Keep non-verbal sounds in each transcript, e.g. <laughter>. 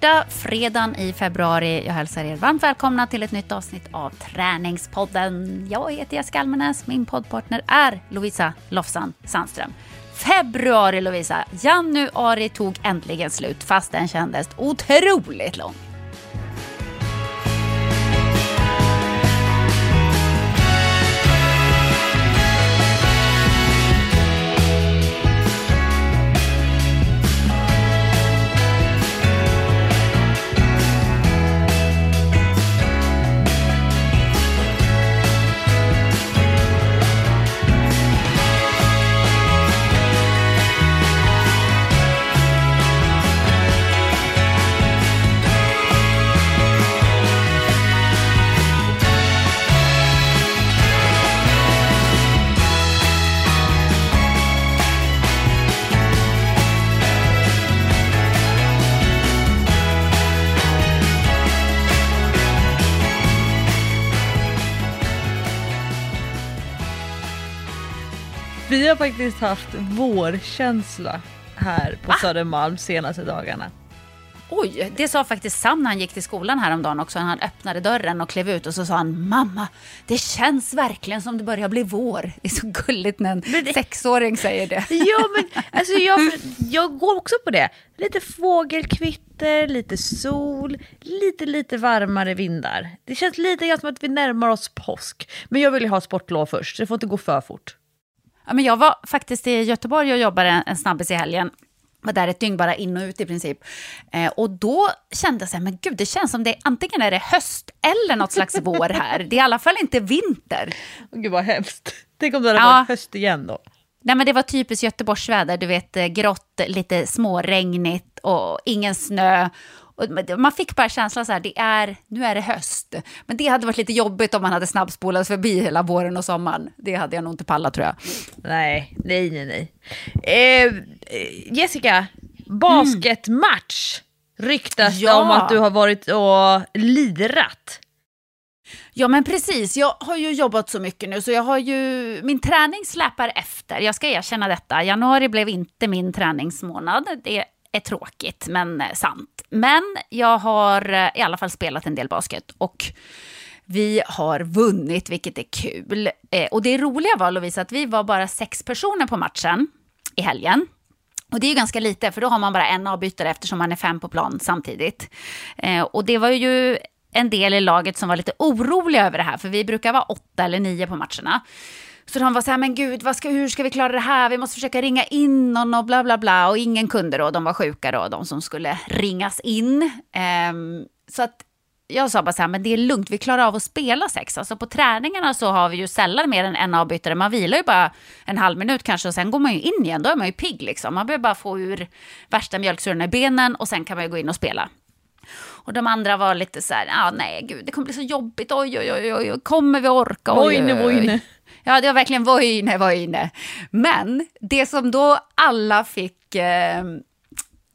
första fredagen i februari. Jag hälsar er varmt välkomna till ett nytt avsnitt av Träningspodden. Jag heter Jessica Almenäs, min poddpartner är Lovisa Lofsan Sandström. Februari Lovisa, januari tog äntligen slut fast den kändes otroligt lång. Har faktiskt haft vårkänsla här på Södermalm senaste dagarna. Oj, det sa faktiskt Sam när han gick till skolan häromdagen också. Han öppnade dörren och klev ut och så sa han Mamma, det känns verkligen som det börjar bli vår. Det är så gulligt när en det... sexåring säger det. <laughs> Ja, men alltså jag, jag går också på det. Lite fågelkvitter, lite sol, lite, lite varmare vindar. Det känns lite grann som att vi närmar oss påsk. Men jag vill ju ha sportlov först, så det får inte gå för fort. Ja, men jag var faktiskt i Göteborg och jobbade en, en snabbis i helgen var där ett dygn bara in och ut i princip. Eh, och då kände jag så här, men gud, det känns som det antingen är det höst eller något slags vår här. Det är i alla fall inte vinter. Oh, gud vad hemskt. Tänk om det hade ja. varit höst igen då. Nej, men det var typiskt Göteborgsväder, du vet grått, lite småregnigt och ingen snö. Och man fick bara känslan så här, det är, nu är det höst. Men det hade varit lite jobbigt om man hade snabbspolat förbi hela våren och sommaren. Det hade jag nog inte pallat tror jag. Nej, nej, nej, nej. Eh, Jessica, basketmatch mm. ryktas ja. om att du har varit och lirat. Ja men precis, jag har ju jobbat så mycket nu så jag har ju, min träning släpar efter. Jag ska erkänna detta. Januari blev inte min träningsmånad. Det är tråkigt men eh, sant. Men jag har eh, i alla fall spelat en del basket och vi har vunnit, vilket är kul. Eh, och det roliga var, Lovisa, att vi var bara sex personer på matchen i helgen. Och det är ju ganska lite, för då har man bara en avbytare eftersom man är fem på plan samtidigt. Och det var ju en del i laget som var lite oroliga över det här, för vi brukar vara åtta eller nio på matcherna. Så de var så här, men gud, vad ska, hur ska vi klara det här? Vi måste försöka ringa in någon och bla bla bla. Och ingen kunde då, de var sjuka då, de som skulle ringas in. Um, så att jag sa bara så här, men det är lugnt, vi klarar av att spela sex. Alltså på träningarna så har vi ju sällan mer än en avbytare. Man vilar ju bara en halv minut kanske och sen går man ju in igen. Då är man ju pigg liksom. Man behöver bara få ur värsta mjölksyran i benen och sen kan man ju gå in och spela. Och de andra var lite så här, ah, nej gud, det kommer bli så jobbigt, oj oj oj, oj. kommer vi orka? Oj, oj, oj. Ja, det var verkligen vojne, vojne. Men det som då alla fick eh,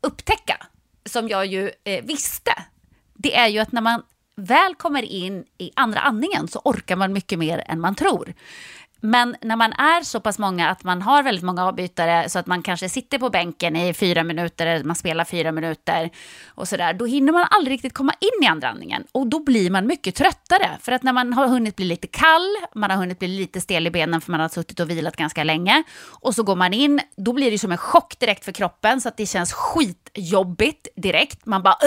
upptäcka, som jag ju eh, visste, det är ju att när man väl kommer in i andra andningen så orkar man mycket mer än man tror. Men när man är så pass många att man har väldigt många avbytare så att man kanske sitter på bänken i fyra minuter, eller man spelar fyra minuter och sådär, då hinner man aldrig riktigt komma in i andra andningen. Och då blir man mycket tröttare. För att när man har hunnit bli lite kall, man har hunnit bli lite stel i benen för man har suttit och vilat ganska länge, och så går man in, då blir det som en chock direkt för kroppen så att det känns skitjobbigt direkt. Man bara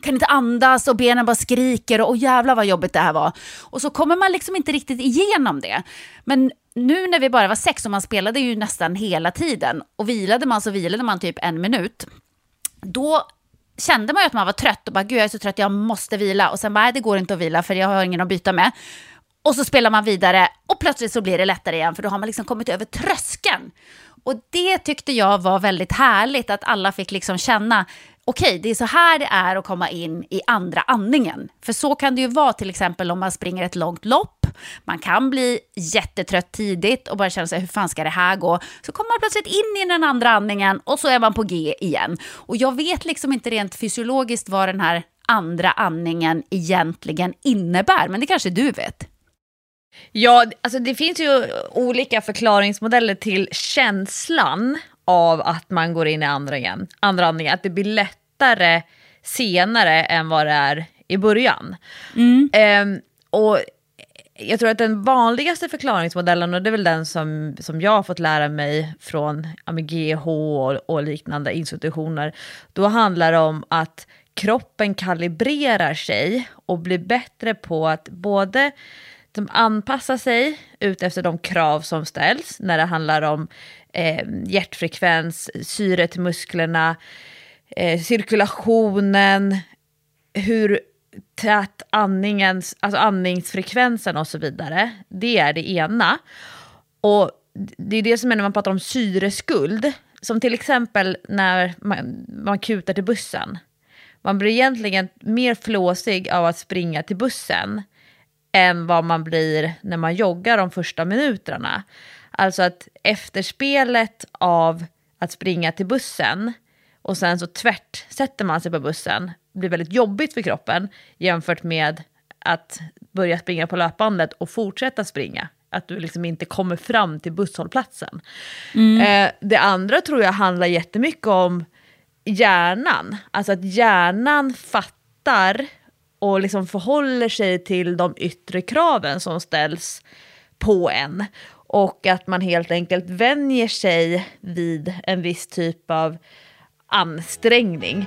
kan inte andas och benen bara skriker och jävlar vad jobbigt det här var. Och så kommer man liksom inte riktigt igenom det. Men nu när vi bara var sex och man spelade ju nästan hela tiden och vilade man så vilade man typ en minut. Då kände man ju att man var trött och bara gud jag är så trött jag måste vila och sen bara nej det går inte att vila för jag har ingen att byta med. Och så spelar man vidare och plötsligt så blir det lättare igen för då har man liksom kommit över tröskeln. Och det tyckte jag var väldigt härligt att alla fick liksom känna okej, det är så här det är att komma in i andra andningen. För så kan det ju vara till exempel om man springer ett långt lopp. Man kan bli jättetrött tidigt och bara känna sig hur fan ska det här gå? Så kommer man plötsligt in i den andra andningen och så är man på G igen. Och jag vet liksom inte rent fysiologiskt vad den här andra andningen egentligen innebär, men det kanske du vet. Ja, alltså det finns ju olika förklaringsmodeller till känslan av att man går in i andra, igen, andra andningen. Att det blir lättare senare än vad det är i början. Eh, och jag tror att den vanligaste förklaringsmodellen, och det är väl den som, som jag har fått lära mig från ja, GH och, och liknande institutioner, då handlar det om att kroppen kalibrerar sig och blir bättre på att både de anpassar sig ut efter de krav som ställs när det handlar om eh, hjärtfrekvens, syre till musklerna, eh, cirkulationen, hur tät andningens, alltså andningsfrekvensen och så vidare. Det är det ena. Och det är det som är när man pratar om syreskuld. Som till exempel när man, man kutar till bussen. Man blir egentligen mer flåsig av att springa till bussen än vad man blir när man joggar de första minuterna. Alltså att efterspelet av att springa till bussen och sen så tvärt sätter man sig på bussen blir väldigt jobbigt för kroppen jämfört med att börja springa på löpbandet och fortsätta springa. Att du liksom inte kommer fram till busshållplatsen. Mm. Eh, det andra tror jag handlar jättemycket om hjärnan. Alltså att hjärnan fattar och liksom förhåller sig till de yttre kraven som ställs på en. Och att man helt enkelt vänjer sig vid en viss typ av ansträngning.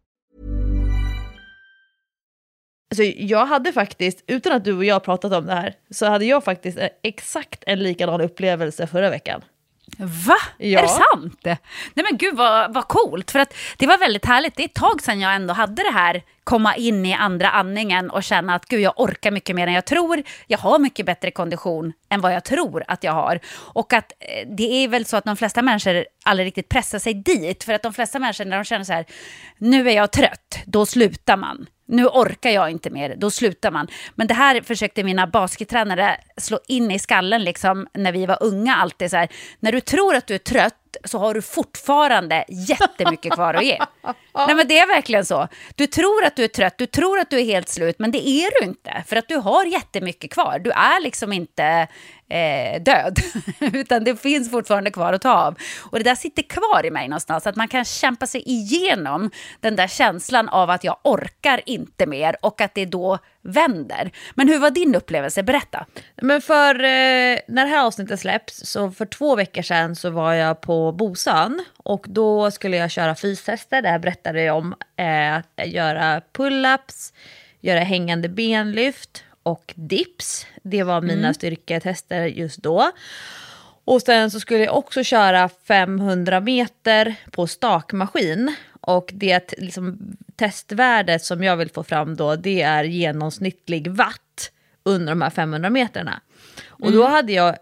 Alltså, jag hade faktiskt, utan att du och jag pratat om det här, så hade jag faktiskt exakt en likadan upplevelse förra veckan. Va? Ja. Är det sant? Nej men gud vad, vad coolt, för att det var väldigt härligt. Det är ett tag sedan jag ändå hade det här komma in i andra andningen och känna att gud jag orkar mycket mer än jag tror. Jag har mycket bättre kondition än vad jag tror att jag har. Och att eh, det är väl så att de flesta människor aldrig riktigt pressar sig dit. För att de flesta människor när de känner så här, nu är jag trött, då slutar man nu orkar jag inte mer, då slutar man. Men det här försökte mina baskettränare slå in i skallen liksom, när vi var unga. alltid så här, När du tror att du är trött så har du fortfarande jättemycket kvar att ge. Nej men det är verkligen så. Du tror att du är trött, du tror att du är helt slut, men det är du inte. För att du har jättemycket kvar. Du är liksom inte eh, död, <laughs> utan det finns fortfarande kvar att ta av. Och det där sitter kvar i mig någonstans, att man kan kämpa sig igenom den där känslan av att jag orkar inte mer och att det då vänder. Men hur var din upplevelse? Berätta. Men för eh, när det här avsnittet släpps, så för två veckor sedan så var jag på Bosön och då skulle jag köra fystester, det här berättade jag om, eh, göra pull-ups, göra hängande benlyft och dips. Det var mina mm. styrketester just då. Och sen så skulle jag också köra 500 meter på stakmaskin. Och det liksom, testvärdet som jag vill få fram då, det är genomsnittlig watt under de här 500 meterna. Och mm. då hade jag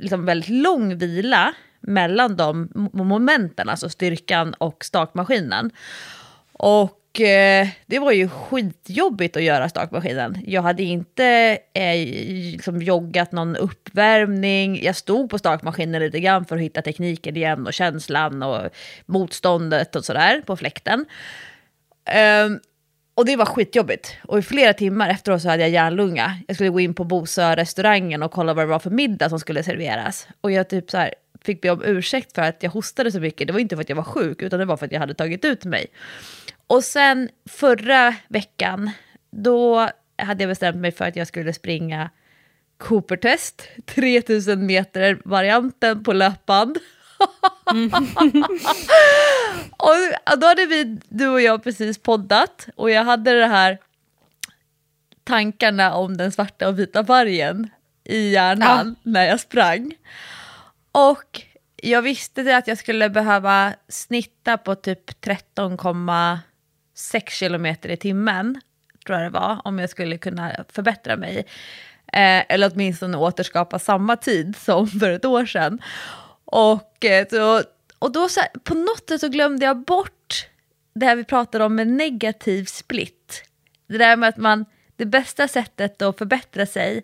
liksom väldigt lång vila mellan de momenten, alltså styrkan och stakmaskinen. Och eh, det var ju skitjobbigt att göra stakmaskinen. Jag hade inte eh, liksom joggat någon uppvärmning. Jag stod på stakmaskinen lite grann för att hitta tekniken igen och känslan och motståndet och sådär på fläkten. Um, och det var skitjobbigt. Och i flera timmar efteråt så hade jag hjärnlunga. Jag skulle gå in på Bosö-restaurangen och kolla vad det var för middag som skulle serveras. Och jag typ så här, fick be om ursäkt för att jag hostade så mycket. Det var inte för att jag var sjuk, utan det var för att jag hade tagit ut mig. Och sen förra veckan, då hade jag bestämt mig för att jag skulle springa Cooper-test, 3000 <laughs> meter varianten på löpband. Mm. <laughs> och då hade vi, du och jag precis poddat och jag hade det här tankarna om den svarta och vita vargen i hjärnan när jag sprang. Och jag visste att jag skulle behöva snitta på typ 13,6 kilometer i timmen, tror jag det var, om jag skulle kunna förbättra mig. Eh, eller åtminstone återskapa samma tid som för ett år sedan. Och, eh, så, och då så här, på något sätt så glömde jag bort det här vi pratade om med negativ split. Det där med att man, det bästa sättet att förbättra sig,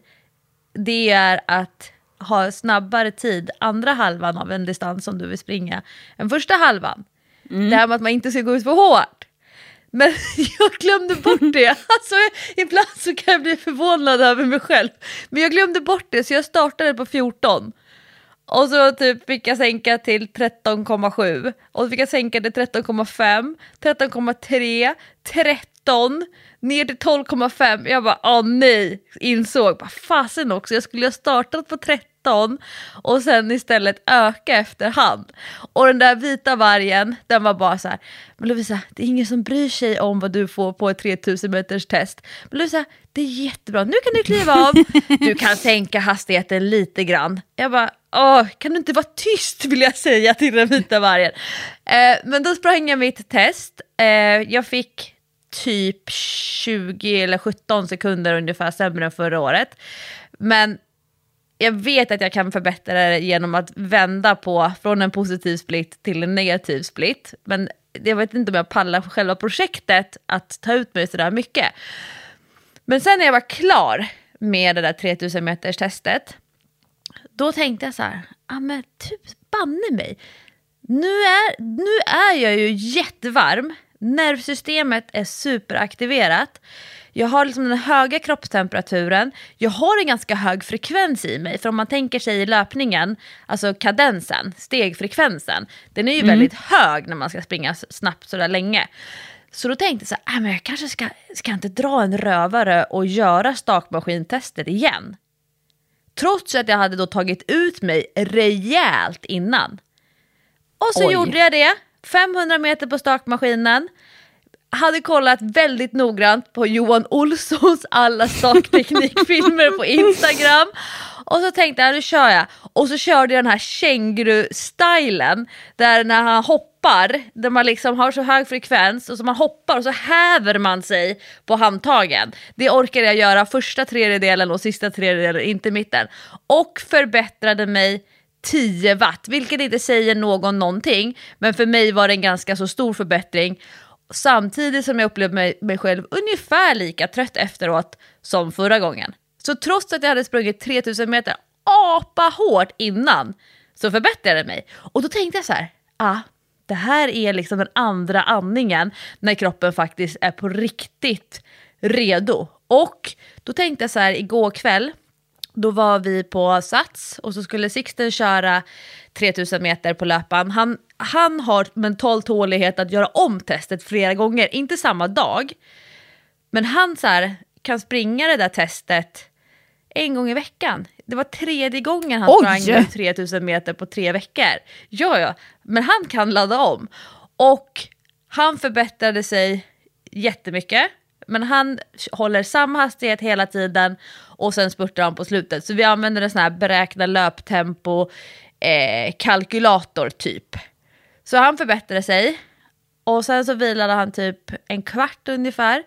det är att ha snabbare tid andra halvan av en distans som du vill springa än första halvan. Mm. Det här med att man inte ska gå ut för hårt. Men <laughs> jag glömde bort det. <laughs> Alltså, ibland så kan jag bli förvånad över mig själv. Men jag glömde bort det så jag startade på 14. Och så typ fick jag sänka till 13,7. Och så fick jag sänka till 13,5, 13,3, 13, ner till 12,5. Jag bara, åh nej, insåg, bara, fasen också, jag skulle ha startat på 13 och sen istället öka efterhand. Och den där vita vargen, den var bara så här, men Lovisa, det är ingen som bryr sig om vad du får på ett 3000 meters test. Men Lovisa, det är jättebra, nu kan du kliva av, <laughs> du kan sänka hastigheten lite grann. Jag bara, åh, kan du inte vara tyst <laughs> vill jag säga till den vita vargen. Eh, men då sprang jag mitt test, eh, jag fick typ 20 eller 17 sekunder ungefär sämre än förra året. Men jag vet att jag kan förbättra det genom att vända på från en positiv split till en negativ split. Men jag vet inte om jag pallar för själva projektet att ta ut mig sådär mycket. Men sen när jag var klar med det där 3000 meters testet, då tänkte jag så här, ja ah, men typ banne mig. Nu är, nu är jag ju jättevarm, nervsystemet är superaktiverat. Jag har liksom den höga kroppstemperaturen, jag har en ganska hög frekvens i mig. För om man tänker sig i löpningen, alltså kadensen, stegfrekvensen, den är ju mm. väldigt hög när man ska springa snabbt sådär länge. Så då tänkte jag så här, äh, men jag kanske ska, ska inte dra en rövare och göra stakmaskintestet igen. Trots att jag hade då tagit ut mig rejält innan. Och så Oj. gjorde jag det, 500 meter på stakmaskinen hade kollat väldigt noggrant på Johan Olssons alla sakteknikfilmer på Instagram. Och så tänkte jag, nu kör jag. Och så körde jag den här känguru-stylen, där när han hoppar, där man liksom har så hög frekvens och så man hoppar och så häver man sig på handtagen. Det orkade jag göra första tredjedelen och sista tredjedelen, inte mitten. Och förbättrade mig 10 watt, vilket inte säger någon någonting, men för mig var det en ganska så stor förbättring. Samtidigt som jag upplevde mig, mig själv ungefär lika trött efteråt som förra gången. Så trots att jag hade sprungit 3000 meter apa hårt innan så förbättrade jag mig. Och då tänkte jag så här, ah, det här är liksom den andra andningen när kroppen faktiskt är på riktigt redo. Och då tänkte jag så här igår kväll, då var vi på Sats och så skulle Sixten köra 3000 meter på löpan. Han, han har mental tålighet att göra om testet flera gånger, inte samma dag. Men han så här, kan springa det där testet en gång i veckan. Det var tredje gången han Oj. sprang 3000 meter på tre veckor. Ja, ja, men han kan ladda om. Och han förbättrade sig jättemycket. Men han håller samma hastighet hela tiden och sen spurtar han på slutet. Så vi använder en sån här beräkna löptempo eh, kalkylator typ. Så han förbättrade sig och sen så vilade han typ en kvart ungefär.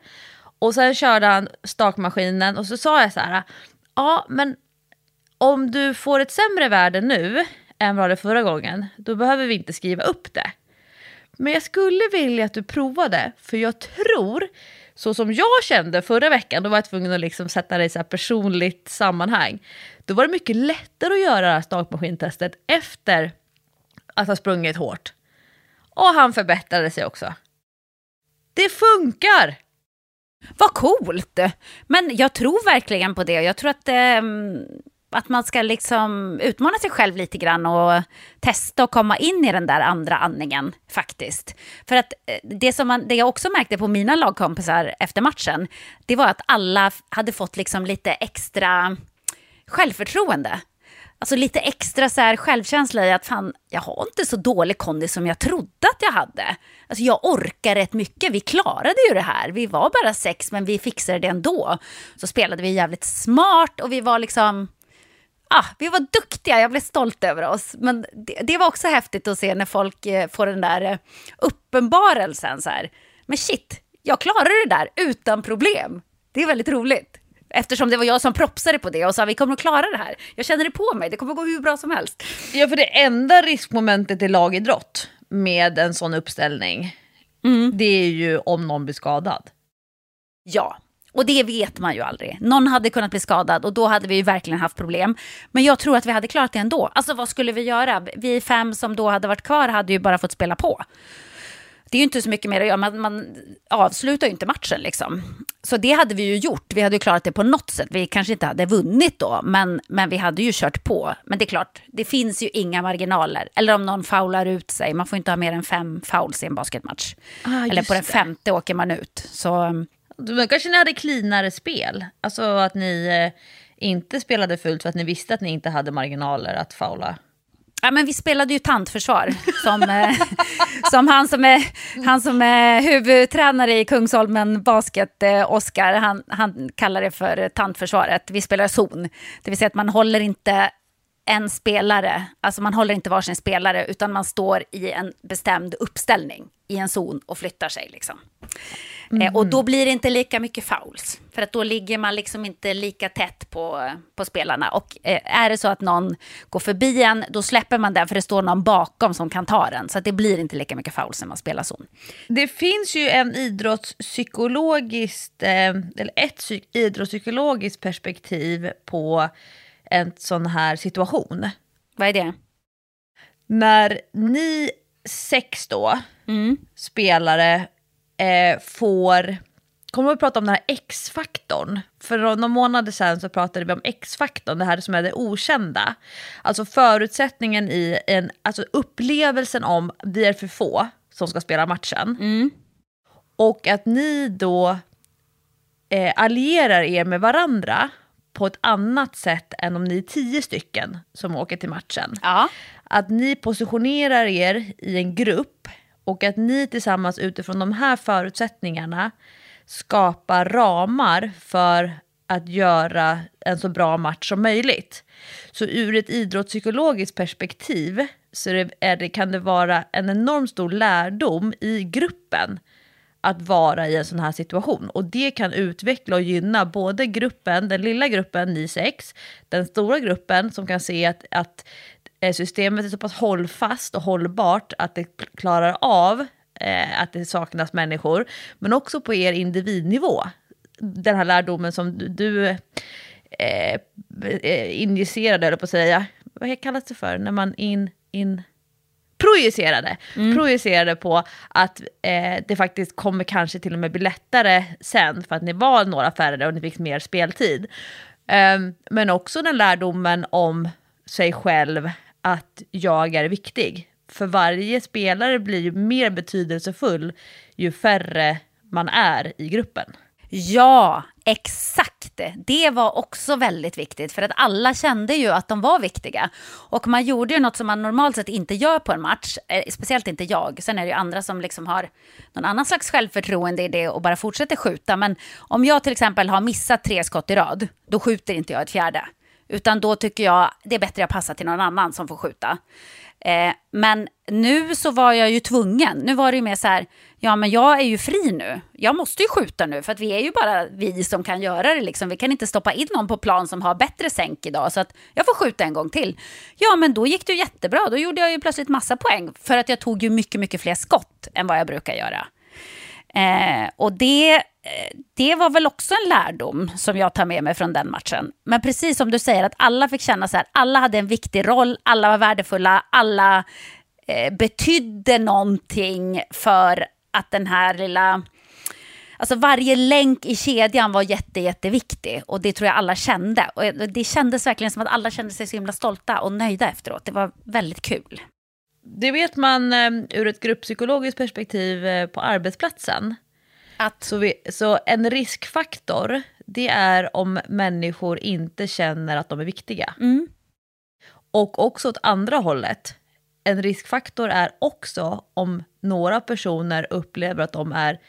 Och sen körde han stakmaskinen och så sa jag så här, ja men om du får ett sämre värde nu än vad det förra gången, då behöver vi inte skriva upp det. Men jag skulle vilja att du provade, för jag tror så som jag kände förra veckan, då var jag tvungen att liksom sätta det i så personligt sammanhang. Då var det mycket lättare att göra det här stakmaskintestet efter att ha sprungit hårt. Och han förbättrade sig också. Det funkar! Vad coolt! Men jag tror verkligen på det. Jag tror att eh, att man ska liksom utmana sig själv lite grann och testa att komma in i den där andra andningen faktiskt. För att eh, det som man, det jag också märkte på mina lagkompisar efter matchen, det var att alla hade fått liksom lite extra självförtroende. alltså lite extra så här självkänsla i att fan, jag har inte så dålig kondis som jag trodde att jag hade. Alltså jag orkar rätt mycket, vi klarade ju det här. Vi var bara sex men vi fixade det ändå. Så spelade vi jävligt smart och vi var liksom, ah, vi var duktiga, jag blev stolt över oss. Men det, det var också häftigt att se när folk eh, får den där eh, uppenbarelsen så här. Men shit, jag klarade det där utan problem. Det är väldigt roligt. Eftersom det var jag som propsade på det och sa vi kommer att klara det här. Jag känner det på mig, det kommer att gå hur bra som helst. Ja, för det enda riskmomentet i lagidrott med en sån uppställning, det är ju om någon blir skadad. Ja, och det vet man ju aldrig. Någon hade kunnat bli skadad och då hade vi ju verkligen haft problem. Men jag tror att vi hade klarat det ändå. Alltså vad skulle vi göra? Vi fem som då hade varit kvar hade ju bara fått spela på. Det är ju inte så mycket mer att göra, man, man avslutar ju inte matchen liksom. Så det hade vi ju gjort, vi hade ju klarat det på något sätt. Vi kanske inte hade vunnit då, men, men vi hade ju kört på. Men det är klart, det finns ju inga marginaler. Eller om någon faular ut sig, man får inte ha mer än fem fouls i en basketmatch. Ah, Eller på den femte åker man ut. Så kanske ni hade cleanare spel. Alltså att ni eh, inte spelade fullt för att ni visste att ni inte hade marginaler att faula. Ja, men vi spelade ju tantförsvar. Som, eh, <laughs> som han, som är, han som är huvudtränare i Kungsholmen Basket, eh, Oskar, han, han kallar det för tantförsvaret. Vi spelar zon. Det vill säga att man håller inte en spelare, alltså man håller inte varsin spelare, utan man står i en bestämd uppställning i en zon och flyttar sig. Liksom. Eh, och då blir det inte lika mycket fouls, för att då ligger man liksom inte lika tätt på, på spelarna. Och eh, är det så att någon går förbi en, då släpper man den, för det står någon bakom som kan ta den. Så det blir inte lika mycket fouls när man spelar zon. Det finns ju en idrottspsykologiskt, eh, eller ett psyk- idrottspsykologiskt perspektiv på en sån här situation. Vad är det? När ni sex då, spelare, eh, får... Kommer vi prata om den här X-faktorn? För några månader sedan så pratade vi om X-faktorn, det här som är det okända. Alltså förutsättningen i en, alltså upplevelsen om vi är för få som ska spela matchen. Och att ni då eh, allierar er med varandra på ett annat sätt än om ni är tio stycken som åker till matchen. Ja. Att ni positionerar er i en grupp och att ni tillsammans utifrån de här förutsättningarna skapar ramar för att göra en så bra match som möjligt. Så ur ett idrottspsykologiskt perspektiv så är det, kan det vara en enormt stor lärdom i gruppen att vara i en sån här situation. Och det kan utveckla och gynna både gruppen, den lilla gruppen, ni sex, den stora gruppen som kan se att, att systemet är så pass hållfast och hållbart att det klarar av eh, att det saknas människor, men också på er individnivå. Den här lärdomen som du, du eh, eh, injicerade, eller på att säga, vad kallas det för, när man in, in projicerade, projicerade på att eh, det faktiskt kommer kanske till och med bli lättare sen för att ni var några färre och ni fick mer speltid. Ehm, men också den lärdomen om sig själv att jag är viktig. För varje spelare blir ju mer betydelsefull ju färre man är i gruppen. Ja, exakt. Det var också väldigt viktigt för att alla kände ju att de var viktiga. Och man gjorde ju något som man normalt sett inte gör på en match, eh, speciellt inte jag. Sen är det ju andra som liksom har någon annan slags självförtroende i det och bara fortsätter skjuta. Men om jag till exempel har missat tre skott i rad, då skjuter inte jag ett fjärde. Utan då tycker jag det är bättre att passa till någon annan som får skjuta. Eh, men nu så var jag ju tvungen. Nu var det ju mer så här, ja men jag är ju fri nu. Jag måste ju skjuta nu för att vi är ju bara vi som kan göra det liksom. Vi kan inte stoppa in någon på plan som har bättre sänk idag så att jag får skjuta en gång till. Ja men då gick det ju jättebra. Då gjorde jag ju plötsligt massa poäng för att jag tog ju mycket, mycket fler skott än vad jag brukar göra. Eh, och det, eh, det var väl också en lärdom som jag tar med mig från den matchen. Men precis som du säger, att alla fick känna så här, alla hade en viktig roll, alla var värdefulla, alla eh, betydde någonting för att den här lilla... Alltså varje länk i kedjan var jätte, jätteviktig och det tror jag alla kände. Och det kändes verkligen som att alla kände sig så himla stolta och nöjda efteråt. Det var väldigt kul. Det vet man eh, ur ett grupppsykologiskt perspektiv eh, på arbetsplatsen. Att, Så, vi, så en riskfaktor, det är om människor inte känner att de är viktiga. mm, Och också åt andra hållet. En riskfaktor är också om några personer upplever att de är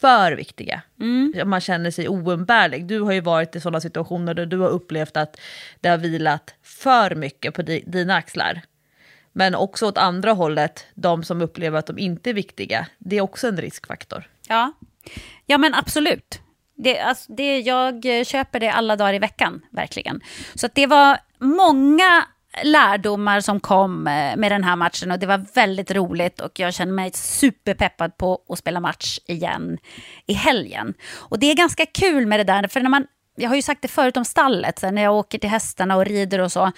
för viktiga. Man känner sig oumbärlig. Du har ju varit i sådana situationer där du har upplevt att det har vilat för mycket på di dina axlar. Men också åt andra hållet, de som upplever att de inte är viktiga. Det är också en riskfaktor. Ja, ja men absolut. Det, alltså, det, jag köper det alla dagar i veckan, verkligen. Så att det var många lärdomar som kom eh, med den här matchen och det var väldigt roligt och jag känner mig superpeppad på att spela match igen i helgen. Och det är ganska kul med det där, för när man, jag har ju sagt det förut om stallet, när jag åker till hästarna och rider och så,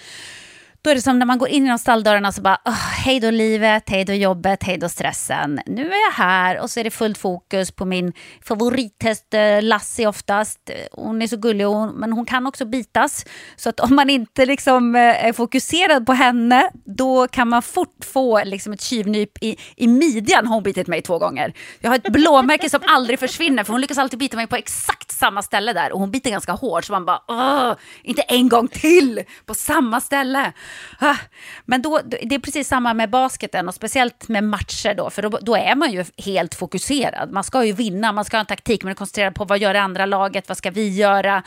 då är det som när man går in genom stalldörrarna så bara, oh, hej då livet, hej då jobbet, hej då stressen. Nu är jag här och så är det fullt fokus på min favorithäst eh, Lassie oftast. Hon är så gullig, men hon kan också bitas. Så att om man inte liksom eh, är fokuserad på henne, då kan man fort få liksom ett tjuvnyp i, i midjan. Har hon bitit mig två gånger. Jag har ett blåmärke som aldrig försvinner, för hon lyckas alltid bita mig på exakt samma ställe där. Och hon biter ganska hårt, så man bara, inte en gång till på samma ställe. Ah, men då, det är precis samma med basketen och speciellt med matcher då, för då, då, är man ju helt fokuserad. Man ska ju vinna, man ska ha en taktik, man är koncentrerad på vad gör det andra laget, vad ska vi göra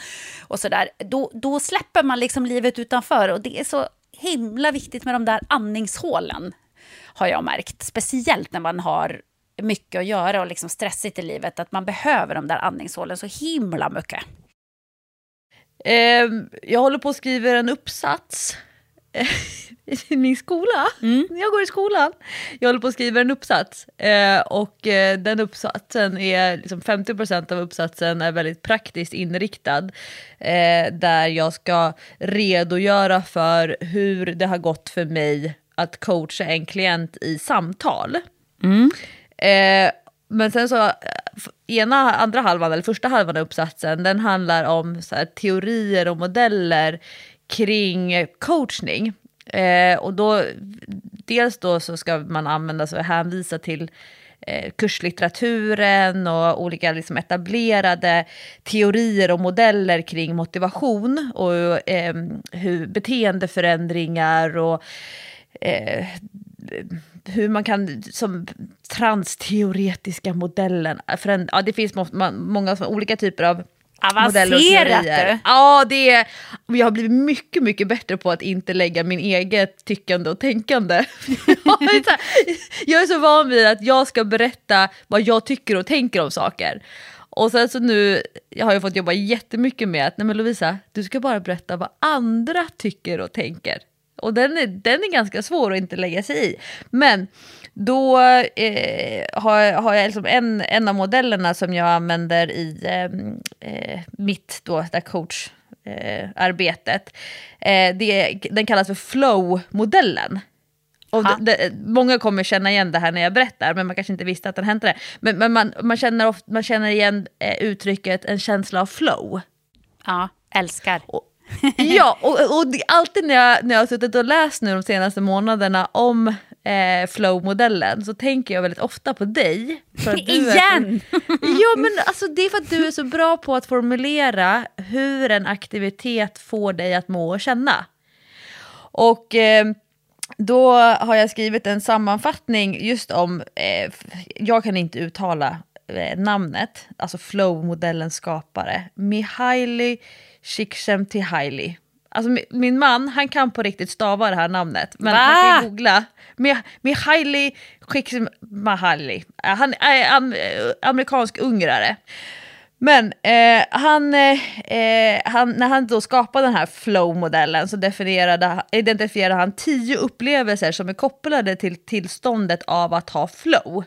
och sådär. Då, då släpper man liksom livet utanför och det är så himla viktigt med de där andningshålen har jag märkt. Speciellt när man har mycket att göra och liksom stressigt i livet, att man behöver de där andningshålen så himla mycket. Eh, jag håller på att skriva en uppsats <laughs> min skola. Mm. Jag går i skolan. Jag håller på att skriva en uppsats. Eh, och eh, den uppsatsen är, liksom 50% av uppsatsen är väldigt praktiskt inriktad. Eh, där jag ska redogöra för hur det har gått för mig att coacha en klient i samtal. Mm. Eh, men sen så, ena, andra halvan, eller första halvan av uppsatsen, den handlar om så här, teorier och modeller kring coachning. Eh, och då, dels då så ska man använda sig och hänvisa till eh, kurslitteraturen och olika liksom etablerade teorier och modeller kring motivation och eh, hur beteendeförändringar och eh, hur man kan, som transteoretiska modellen, ja, det finns må många olika typer av Avancerat du! Ja, det är, jag har blivit mycket, mycket bättre på att inte lägga min eget tyckande och tänkande. <laughs> jag är så van vid att jag ska berätta vad jag tycker och tänker om saker. Och sen så nu jag har jag fått jobba jättemycket med att, nej men Lovisa, du ska bara berätta vad andra tycker och tänker. Och den är, den är ganska svår att inte lägga sig i. Men då eh, har, har jag liksom en, en av modellerna som jag använder i ehm, eh, mitt då, där coacharbetet. Eh, det, den kallas för flow-modellen. Och det, det, många kommer känna igen det här när jag berättar, men man kanske inte visste att den hände. Men, men man, man, känner ofta, man känner igen eh, uttrycket en känsla av flow. Ja, älskar. Och, <laughs> ja, och, och alltid när jag, när jag har suttit och läst nu de senaste månaderna om eh, flow-modellen så tänker jag väldigt ofta på dig. För att du Igen! Så, ja, men alltså, det är för att du är så bra på att formulera hur en aktivitet får dig att må och känna. Och eh, då har jag skrivit en sammanfattning just om, eh, jag kan inte uttala eh, namnet, alltså flow-modellens skapare, Mihaly Csikszentmihalyi. Alltså min man, han kan på riktigt stava det här namnet. Men Va? man kan googla. Mihaly Csikszentmihalyi. Han är am amerikansk ungrare. Men eh, han, eh, han, när han då skapade den här flow-modellen så definierade, identifierade han tio upplevelser som är kopplade till tillståndet av att ha flow.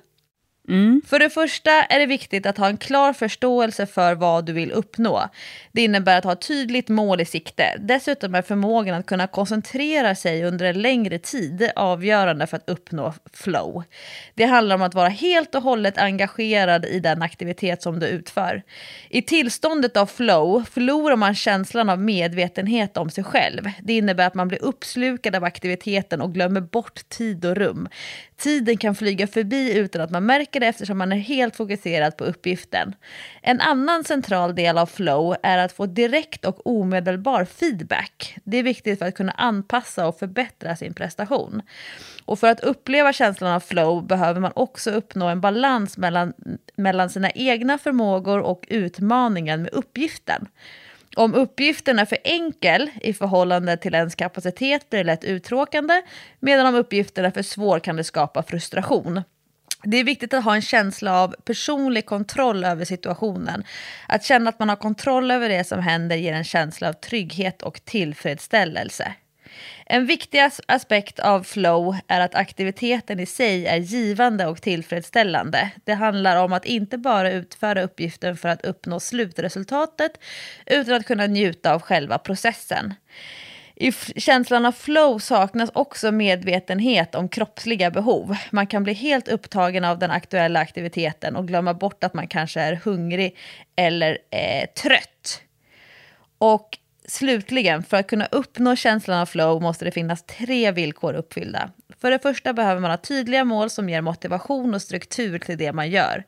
Mm. För det första är det viktigt att ha en klar förståelse för vad du vill uppnå. Det innebär att ha ett tydligt mål i sikte. Dessutom är förmågan att kunna koncentrera sig under en längre tid avgörande för att uppnå flow. Det handlar om att vara helt och hållet engagerad i den aktivitet som du utför. I tillståndet av flow förlorar man känslan av medvetenhet om sig själv. Det innebär att man blir uppslukad av aktiviteten och glömmer bort tid och rum. Tiden kan flyga förbi utan att man märker det eftersom man är helt fokuserad på uppgiften. En annan central del av flow är att få direkt och omedelbar feedback. Det är viktigt för att kunna anpassa och förbättra sin prestation. Och för att uppleva känslan av flow behöver man också uppnå en balans mellan, mellan sina egna förmågor och utmaningen med uppgiften. Om uppgiften är för enkel i förhållande till ens kapacitet blir det lätt uttråkande, medan om uppgiften är för svår kan det skapa frustration. Det är viktigt att ha en känsla av personlig kontroll över situationen. Att känna att man har kontroll över det som händer ger en känsla av trygghet och tillfredsställelse. En viktig aspekt av flow är att aktiviteten i sig är givande och tillfredsställande. Det handlar om att inte bara utföra uppgiften för att uppnå slutresultatet utan att kunna njuta av själva processen. I känslan av flow saknas också medvetenhet om kroppsliga behov. Man kan bli helt upptagen av den aktuella aktiviteten och glömma bort att man kanske är hungrig eller eh, trött. Och Slutligen, för att kunna uppnå känslan av flow måste det finnas tre villkor uppfyllda. För det första behöver man ha tydliga mål som ger motivation och struktur till det man gör.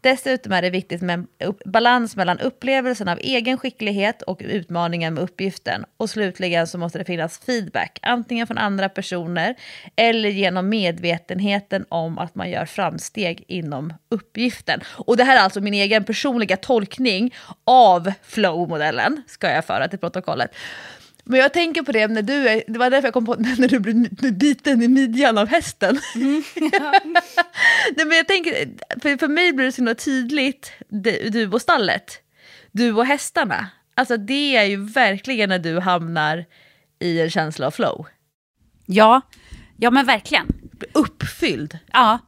Dessutom är det viktigt med balans mellan upplevelsen av egen skicklighet och utmaningen med uppgiften. Och slutligen så måste det finnas feedback, antingen från andra personer eller genom medvetenheten om att man gör framsteg inom uppgiften. Och det här är alltså min egen personliga tolkning av flow-modellen, ska jag föra till protokollet. Men jag tänker på det när du är, det var därför jag kom på <laughs> när du blir biten i midjan av hästen. Mm, <laughs> ja. Nej, men jag tänker, för, för mig blir det så tydligt, du och stallet, du och hästarna. Alltså det är ju verkligen när du hamnar i en känsla av flow. Ja, ja men verkligen. Uppfylld. Ja,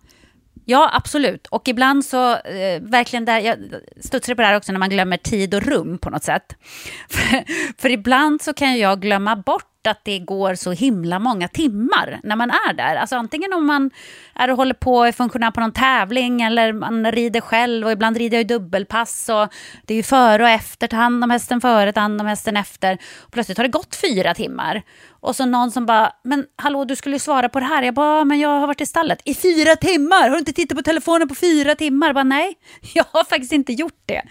Ja, absolut. Och ibland så, eh, verkligen där, jag studsar på det här också när man glömmer tid och rum på något sätt. <laughs> För, för ibland så kan jag glömma bort att det går så himla många timmar när man är där. Alltså antingen om man är och håller på och funktionär på någon tävling eller man rider själv och ibland rider jag i dubbelpass och det är ju före och efter, ta hand om hästen före, ta hand om hästen efter. Och plötsligt har det gått fyra timmar och så någon som bara, men hallå du skulle ju svara på det här. Jag bara, men jag har varit i stallet i fyra timmar. Har du inte tittat på telefonen på fyra timmar? Jag bara, nej, <laughs> jag har faktiskt inte gjort det.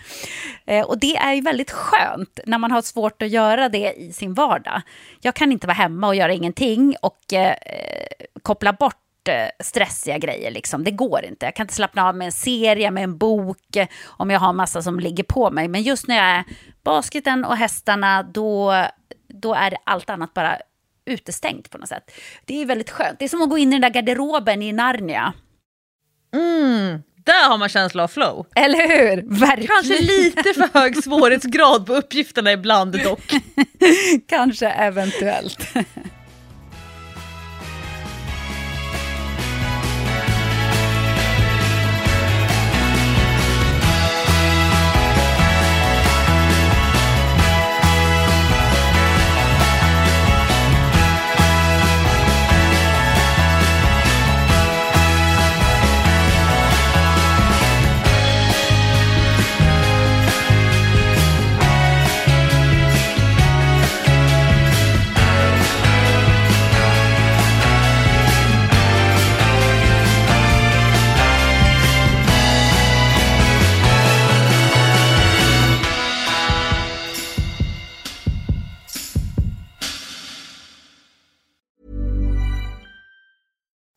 Eh, och det är ju väldigt skönt när man har svårt att göra det i sin vardag. Jag kan inte vara hemma och göra ingenting och eh, eh koppla bort eh, stressiga grejer. Liksom. Det går inte. Jag kan inte slappna av med en serie, med en bok, eh, om jag har massa som ligger på mig. Men just när jag är basketen och hästarna, då, då är allt annat bara utestängt på något sätt. Det är väldigt skönt. Det är som att gå in i den där garderoben i Narnia. Mm, där har man känsla av flow. Eller hur? Verkligen. Kanske lite för hög svårighetsgrad på uppgifterna ibland dock. <laughs> Kanske eventuellt.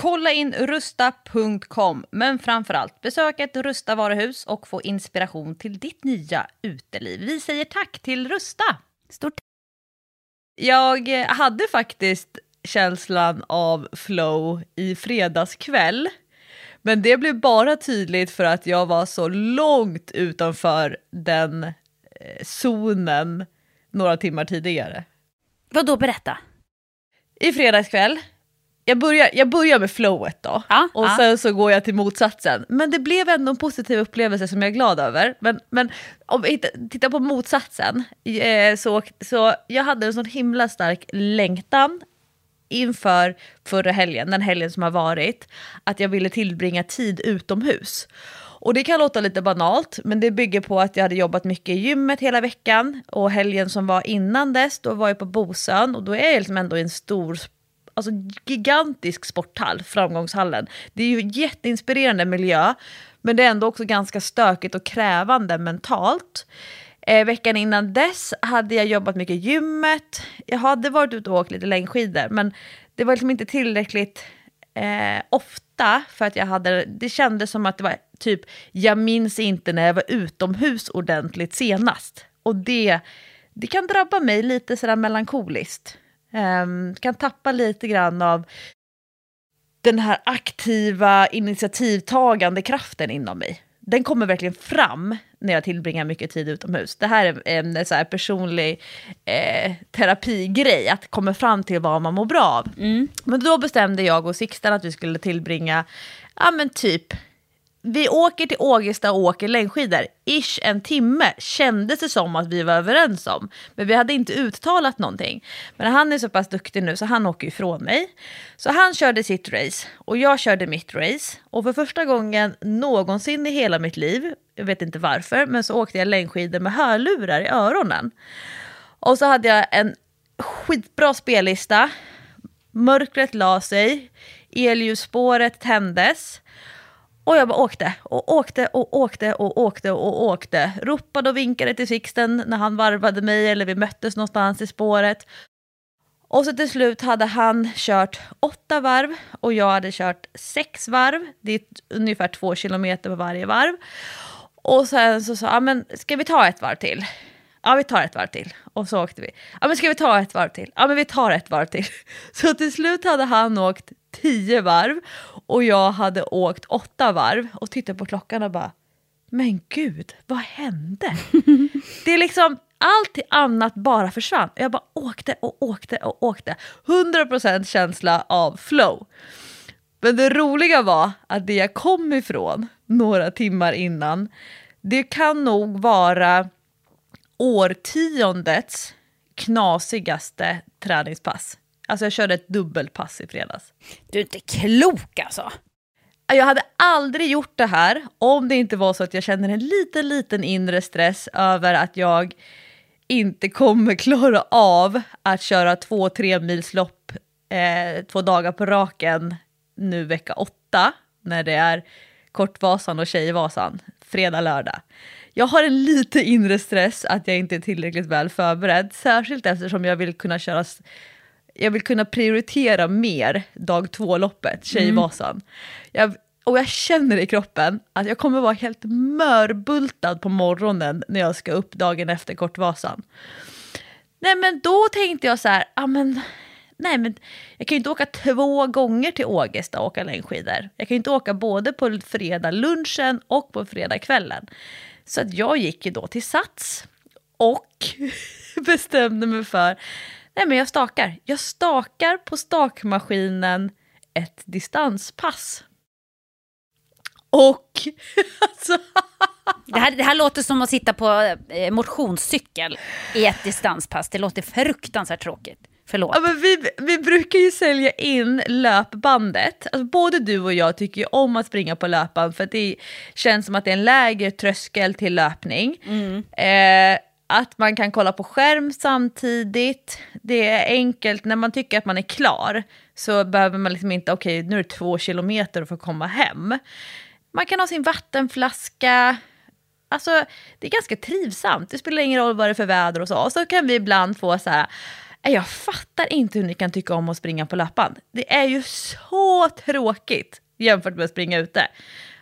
Kolla in rusta.com, men framförallt besök ett Rusta varuhus och få inspiration till ditt nya uteliv. Vi säger tack till Rusta! Stort Jag hade faktiskt känslan av flow i fredagskväll. Men det blev bara tydligt för att jag var så långt utanför den eh, zonen några timmar tidigare. Vad då berätta? I fredagskväll, jag börjar, jag börjar med flowet då, Ja, och ja. sen så går jag till motsatsen. Men det blev ändå en positiv upplevelse som jag är glad över. Men, men om vi tittar på motsatsen, eh, så, så jag hade en sån himla stark längtan inför förra helgen, den helgen som har varit, att jag ville tillbringa tid utomhus. Och det kan låta lite banalt, men det bygger på att jag hade jobbat mycket i gymmet hela veckan och helgen som var innan dess, då var jag på Bosön och då är jag liksom ändå i en stor alltså gigantisk sporthall, Framgångshallen. Det är ju jätteinspirerande miljö, men det är ändå också ganska stökigt och krävande mentalt. Eh, veckan innan dess hade jag jobbat mycket i gymmet. Jag hade varit ute och åkt lite längdskidor, men det var liksom inte tillräckligt eh, ofta för att jag hade, det kändes som att det var typ, jag minns inte när jag var utomhus ordentligt senast. Och det, det kan drabba mig lite sådär melankoliskt. Ehm, kan tappa lite grann av den här aktiva initiativtagande kraften inom mig. Den kommer verkligen fram när jag tillbringar mycket tid utomhus. Det här är en så här personlig eh, terapigrej, att komma fram till vad man mår bra av. Men då bestämde jag och Sixten att vi skulle tillbringa, ja men typ, vi åker till Ågesta och åker längdskidor, ish en timme kändes det som att vi var överens om. Men vi hade inte uttalat någonting. Men han är så pass duktig nu så han åker ifrån mig. Så han körde sitt race och jag körde mitt race. Och för första gången någonsin i hela mitt liv, jag vet inte varför, men så åkte jag längdskidor med hörlurar i öronen. Och så hade jag en skitbra spellista. Mörkret la sig, elljusspåret tändes. Och jag bara åkte och åkte och åkte och åkte och åkte. Ropade och vinkade till Sixten när han varvade mig eller vi möttes någonstans i spåret. Och så till slut hade han kört åtta varv och jag hade kört sex varv. Det är ungefär två kilometer på varje varv. Och sen så sa han, men ska vi ta ett varv till? Ja, vi tar ett varv till. Och så åkte vi. Ja, men ska vi ta ett varv till? Ja, men vi tar ett varv till. <laughs> Så till slut hade han åkt tio varv och jag hade åkt åtta varv och tittade på klockan och bara, men gud, vad hände? <laughs> Det är liksom, allt annat bara försvann. Jag bara åkte och åkte och åkte. 100% känsla av flow. Men det roliga var att det jag kom ifrån några timmar innan, det kan nog vara årtiondets knasigaste träningspass. Alltså jag körde ett dubbelpass i fredags. Du är inte klok alltså. Jag hade aldrig gjort det här om det inte var så att jag känner en liten, liten inre stress över att jag inte kommer klara av att köra två tre milslopp eh, två dagar på raken nu vecka åtta när det är Kortvasan och Tjejvasan, fredag, lördag. Jag har en lite inre stress att jag inte är tillräckligt väl förberedd, särskilt eftersom jag vill kunna köra jag vill kunna prioritera mer dag två-loppet, Tjejvasan. Mm. Jag, och jag känner i kroppen att jag kommer vara helt mörbultad på morgonen när jag ska upp dagen efter Kortvasan. Nej men då tänkte jag så här, ah, men, nej men jag kan ju inte åka två gånger till Ågesta och åka längdskidor. Jag kan ju inte åka både på fredag lunchen och på fredag kvällen. Så att jag gick ju då till Sats och <laughs> bestämde mig för, nej men jag stakar. Jag stakar på stakmaskinen ett distanspass. Och <laughs> alltså... Det här, det här låter som att sitta på eh, motionscykel i ett distanspass. Det låter fruktansvärt tråkigt. Förlåt. Ja, men vi, vi brukar ju sälja in löpbandet. Alltså, både du och jag tycker ju om att springa på löpband för att det känns som att det är en lägre tröskel till löpning. Mm. Eh, att man kan kolla på skärm samtidigt. Det är enkelt, när man tycker att man är klar så behöver man liksom inte, okej okay, nu är det två kilometer för att komma hem. Man kan ha sin vattenflaska. Alltså, det är ganska trivsamt. Det spelar ingen roll vad det är för väder och så. Och så kan vi ibland få så här, äh, jag fattar inte hur ni kan tycka om att springa på löpband. Det är ju så tråkigt jämfört med att springa ute.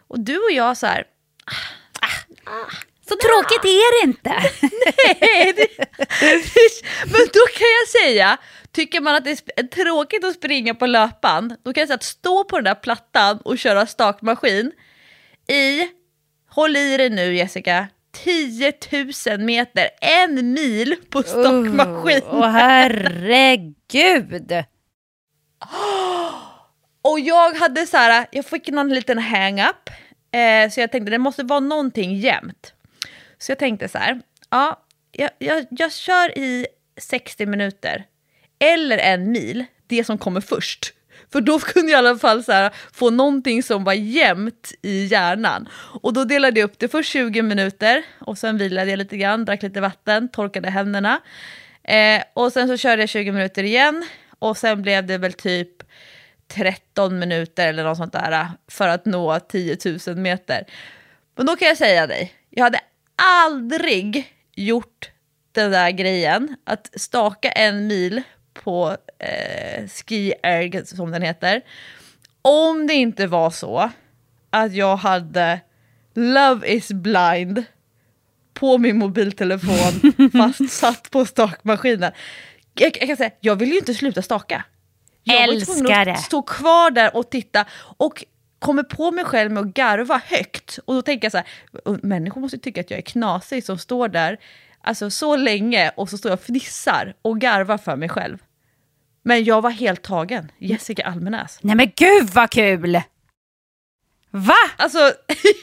Och du och jag så här... Ah, ah, så tråkigt är det inte. Nej, det, men då kan jag säga, tycker man att det är tråkigt att springa på löpband, då kan jag säga att stå på den där plattan och köra stakmaskin i, håll i dig nu Jessica, 10 000 meter, en mil på stockmaskin. Åh oh, herregud! <gasps> Och jag hade så här, jag fick någon liten hang-up. Eh, så jag tänkte det måste vara någonting jämnt. Så jag tänkte så här, ja, jag, jag, jag kör i 60 minuter. Eller en mil, det som kommer först. För då kunde jag i alla fall så här, få någonting som var jämnt i hjärnan. Och då delade jag upp det först 20 minuter och sen vilade jag lite grann, drack lite vatten, torkade händerna. Eh, och sen så körde jag 20 minuter igen och sen blev det väl typ 13 minuter eller något sånt där för att nå 10 000 meter. Men då kan jag säga dig, jag hade aldrig gjort den där grejen, att staka en mil på eh, Ski Erg, som den heter. Om det inte var så att jag hade Love is blind på min mobiltelefon <laughs> fast satt på stakmaskinen. Jag, jag, kan säga, jag vill ju inte sluta staka. Jag Älskar det. stå kvar där och titta och kommer på mig själv med att garva högt. Och då tänker jag så här, människor måste tycka att jag är knasig som står där alltså så länge och så står jag och fnissar och garvar för mig själv. Men jag var helt tagen. Jessica Almenäs. Nej men gud vad kul! Va? Alltså, <laughs>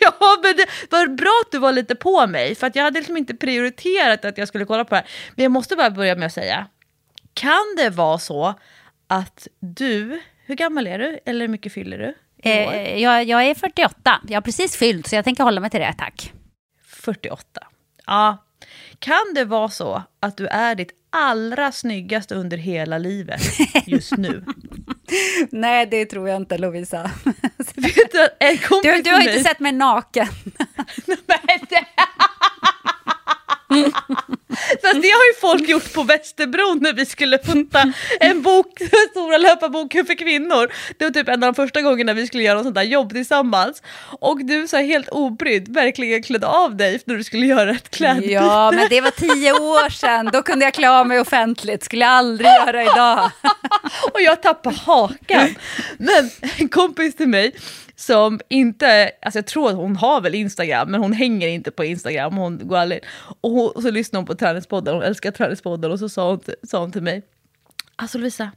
ja men det var bra att du var lite på mig, för att jag hade liksom inte prioriterat att jag skulle kolla på det här. Men jag måste bara börja med att säga, kan det vara så att du, hur gammal är du? Eller hur mycket fyller du? Eh, jag, jag är 48, jag har precis fyllt, så jag tänker hålla mig till det, tack. 48. Ja. Kan det vara så att du är ditt allra snyggaste under hela livet just nu? <laughs> Nej, det tror jag inte Lovisa. <laughs> Vet du, en Du, du har inte sett mig naken. <laughs> Nej, det- Fast det har ju folk gjort på Västerbron när vi skulle fota en bok, <laughs> Stora löparboken för kvinnor. Det var typ en av de första gångerna vi skulle göra något sånt där jobb tillsammans. Och du så helt obrydd verkligen klädde av dig när du skulle göra ett klädbyte. Ja, men det var tio år sedan. Då kunde jag klä av mig offentligt. skulle jag aldrig göra idag. <laughs> och jag tappade hakan. Men en kompis till mig som inte, alltså jag tror att hon har väl Instagram, men hon hänger inte på Instagram, hon går aldrig Och, hon, och så lyssnar hon på Träningspodden, hon älskar Träningspodden och så sa hon, till- sa hon till mig, alltså Lovisa,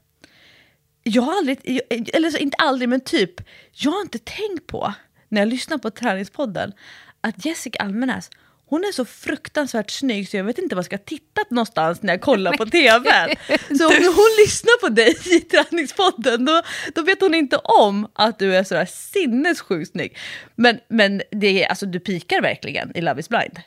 jag har aldrig, jag- eller så inte aldrig men typ, jag har inte tänkt på när jag lyssnar på Träningspodden att Jessica Almenäs, hon är så fruktansvärt snygg så jag vet inte vad jag ska titta någonstans när jag kollar på TV. Så om hon lyssnar på dig i Träningspodden då, då vet hon inte om att du är sådär sinnessjukt snygg. Men, men det är, alltså, du pikar verkligen i Love is blind.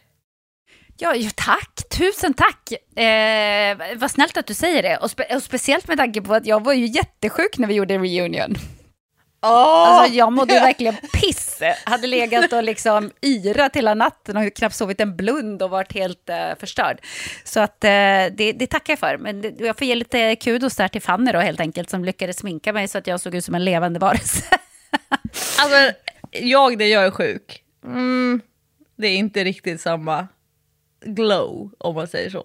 Ja, ja, tack. Tusen tack. Eh, vad snällt att du säger det. Och, spe- och speciellt med tanke på att jag var ju jättesjuk när vi gjorde reunion. Alltså jag mådde verkligen piss. Hade legat och liksom yrat hela natten och knappt sovit en blund och varit helt eh, förstörd. Så att eh, det, det tackar jag för. Men det, jag får ge lite kudos där till Fanny då helt enkelt som lyckades sminka mig så att jag såg ut som en levande varelse. <laughs> Alltså, jag när jag är sjuk, mm, det är inte riktigt samma glow om man säger så.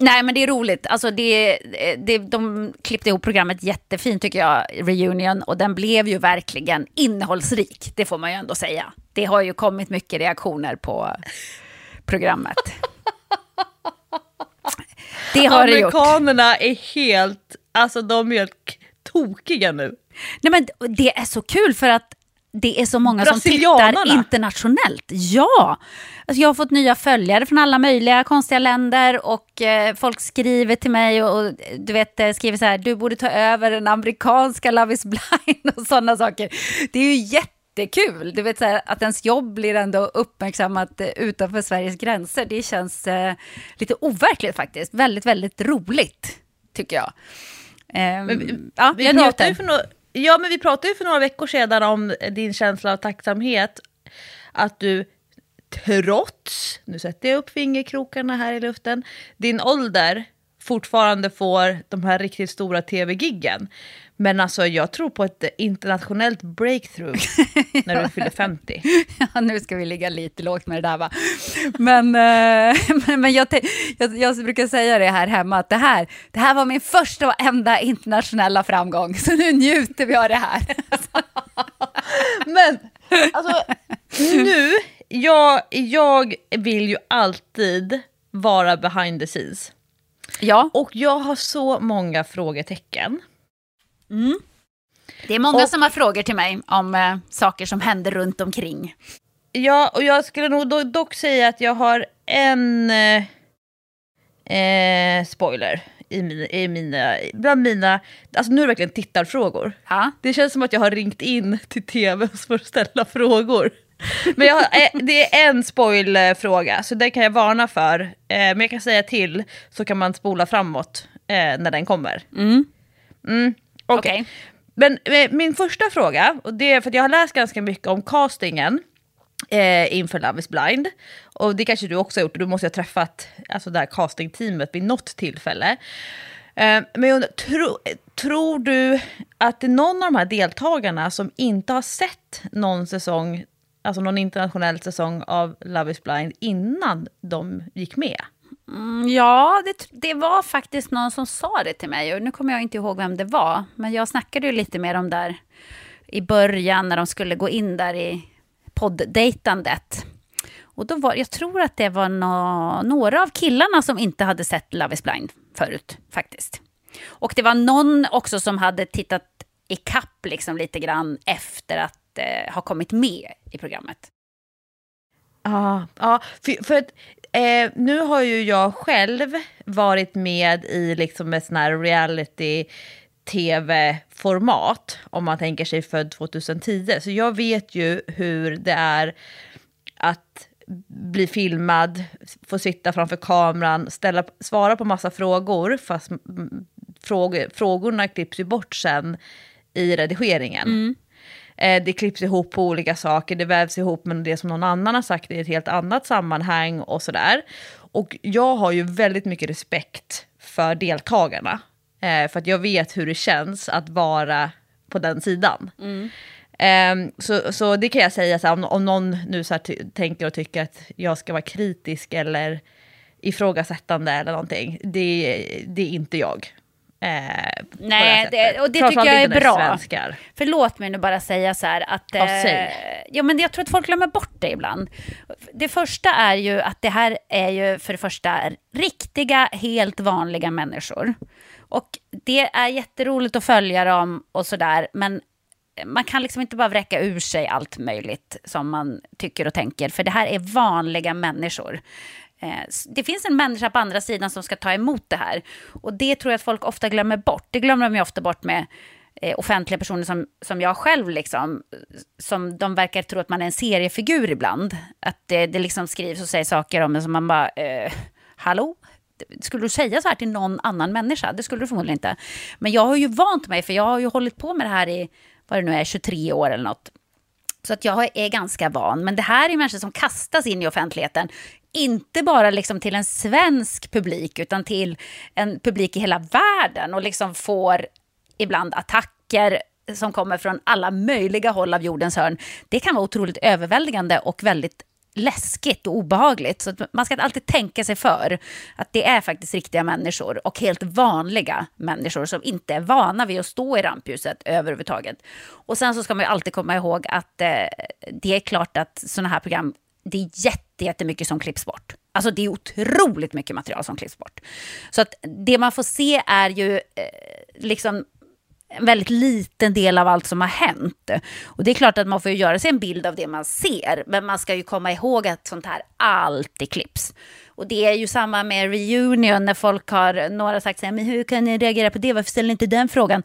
Nej, men det är roligt. Alltså det, det, de klippte ihop programmet jättefint tycker jag, Reunion, och den blev ju verkligen innehållsrik, det får man ju ändå säga. Det har ju kommit mycket reaktioner på programmet. Det har det gjort. Amerikanerna är helt, alltså de är helt tokiga nu. Nej, men det är så kul för att det är så många som tittar internationellt. Ja! Alltså jag har fått nya följare från alla möjliga konstiga länder och eh, folk skriver till mig och, och du vet, eh, skriver så här, du borde ta över den amerikanska Love is blind <laughs> och sådana saker. Det är ju jättekul. Du vet, så här, att ens jobb blir ändå uppmärksammat eh, utanför Sveriges gränser. Det känns eh, lite overkligt faktiskt. Väldigt, väldigt roligt, tycker jag. Ehm, ja, Vi jag njuter. för ja, men vi pratade ju för några veckor sedan om din känsla av tacksamhet. Att du trots, nu sätter jag upp fingerkrokarna här i luften, din ålder fortfarande får de här riktigt stora tv-giggen. Men alltså jag tror på ett internationellt breakthrough <laughs> när du fyller 50. Ja, nu ska vi ligga lite lågt med det där va. Men, eh, <laughs> men, men jag, jag, jag brukar säga det här hemma att det här, det här var min första och enda internationella framgång. Så nu njuter vi av det här. <laughs> Men alltså, nu, jag, jag vill ju alltid vara behind the scenes. Ja, Och jag har så många frågetecken. Det är många Och- som har frågor till mig om eh, saker som händer runt omkring. Ja, och jag skulle nog do- dock säga att jag har en eh, eh, spoiler i mina, i mina, bland mina, alltså nu är det verkligen tittarfrågor. Ja. Det känns som att jag har ringt in till tv för att ställa frågor. Men har- eh, det är en spoilfråga, så det kan jag varna för. Eh, men jag kan säga till, så kan man spola framåt eh, när den kommer. Mm. Mm, okej. Okay. Men eh, min första fråga, och det är för att jag har läst ganska mycket om castingen eh, inför Love is blind. Och det kanske du också har gjort, du måste ha träffat alltså, det här castingteamet vid något tillfälle. Eh, men jag undrar, tro, tror du att det är någon av de här deltagarna som inte har sett någon säsong, alltså någon internationell säsong av Love is blind innan de gick med? Mm, Ja, det, det var faktiskt någon som sa det till mig. Och nu kommer jag inte ihåg vem det var. Men jag snackade ju lite med dem där i början när de skulle gå in där i poddejtandet. Och då var, jag tror att det var no, några av killarna som inte hade sett Love is blind förut, faktiskt. Och det var någon också som hade tittat i kapp liksom lite grann efter att eh, ha kommit med i programmet. Ja, ja för, för att, eh, nu har ju jag själv varit med i liksom ett sån här reality tv-format, om man tänker sig född 2010. Så jag vet ju hur det är att bli filmad, få sitta framför kameran, ställa, svara på massa frågor, fast frågor, frågorna klipps ju bort sen i redigeringen. Mm. Eh, det klipps ihop på olika saker, det vävs ihop med det som någon annan har sagt i ett helt annat sammanhang och sådär. Och jag har ju väldigt mycket respekt för deltagarna. Eh, för att jag vet hur det känns att vara på den sidan. Eh, så, så det kan jag säga, så här, om, om någon nu så tänker och tycker att jag ska vara kritisk eller ifrågasättande eller någonting, det, det är inte jag. Eh, Nej, det, och det sättet. tycker jag är bra. Svenskar. För låt mig nu bara säga så här att... Eh, ja, men jag tror att folk glömmer bort det ibland. Det första är ju att det här är ju för det första riktiga, helt vanliga människor. Och det är jätteroligt att följa dem och sådär, men man kan liksom inte bara vräka ur sig allt möjligt som man tycker och tänker, för det här är vanliga människor. Eh, det finns en människa på andra sidan som ska ta emot det här. Och det tror jag att folk ofta glömmer bort. Det glömmer de ju ofta bort med eh, offentliga personer som, som jag själv, liksom, som de verkar tro att man är en seriefigur ibland. Att det, det liksom skrivs och sägs saker om en som man bara, eh, hallå? Skulle du säga så här till någon annan människa? Det skulle du förmodligen inte. Men jag har ju vant mig, för jag har ju hållit på med det här i, vad det nu är, 23 år eller något. Så att jag är ganska van. Men det här är människor som kastas in i offentligheten. Inte bara liksom till en svensk publik, utan till en publik i hela världen. Och liksom får ibland attacker som kommer från alla möjliga håll av jordens hörn. Det kan vara otroligt överväldigande och väldigt läskigt och obehagligt. Så man ska alltid tänka sig för att det är faktiskt riktiga människor och helt vanliga människor som inte är vana vid att stå i rampljuset överhuvudtaget. Och sen så ska man ju alltid komma ihåg att eh, det är klart att sådana här program, det är jätte, jättemycket som klipps bort. Alltså det är otroligt mycket material som klipps bort. Så att det man får se är ju eh, liksom en väldigt liten del av allt som har hänt. Och det är klart att man får göra sig en bild av det man ser, men man ska ju komma ihåg att sånt här alltid klipps. Och det är ju samma med reunion när folk har, några sagt så här, men hur kan ni reagera på det, varför ställer ni inte den frågan?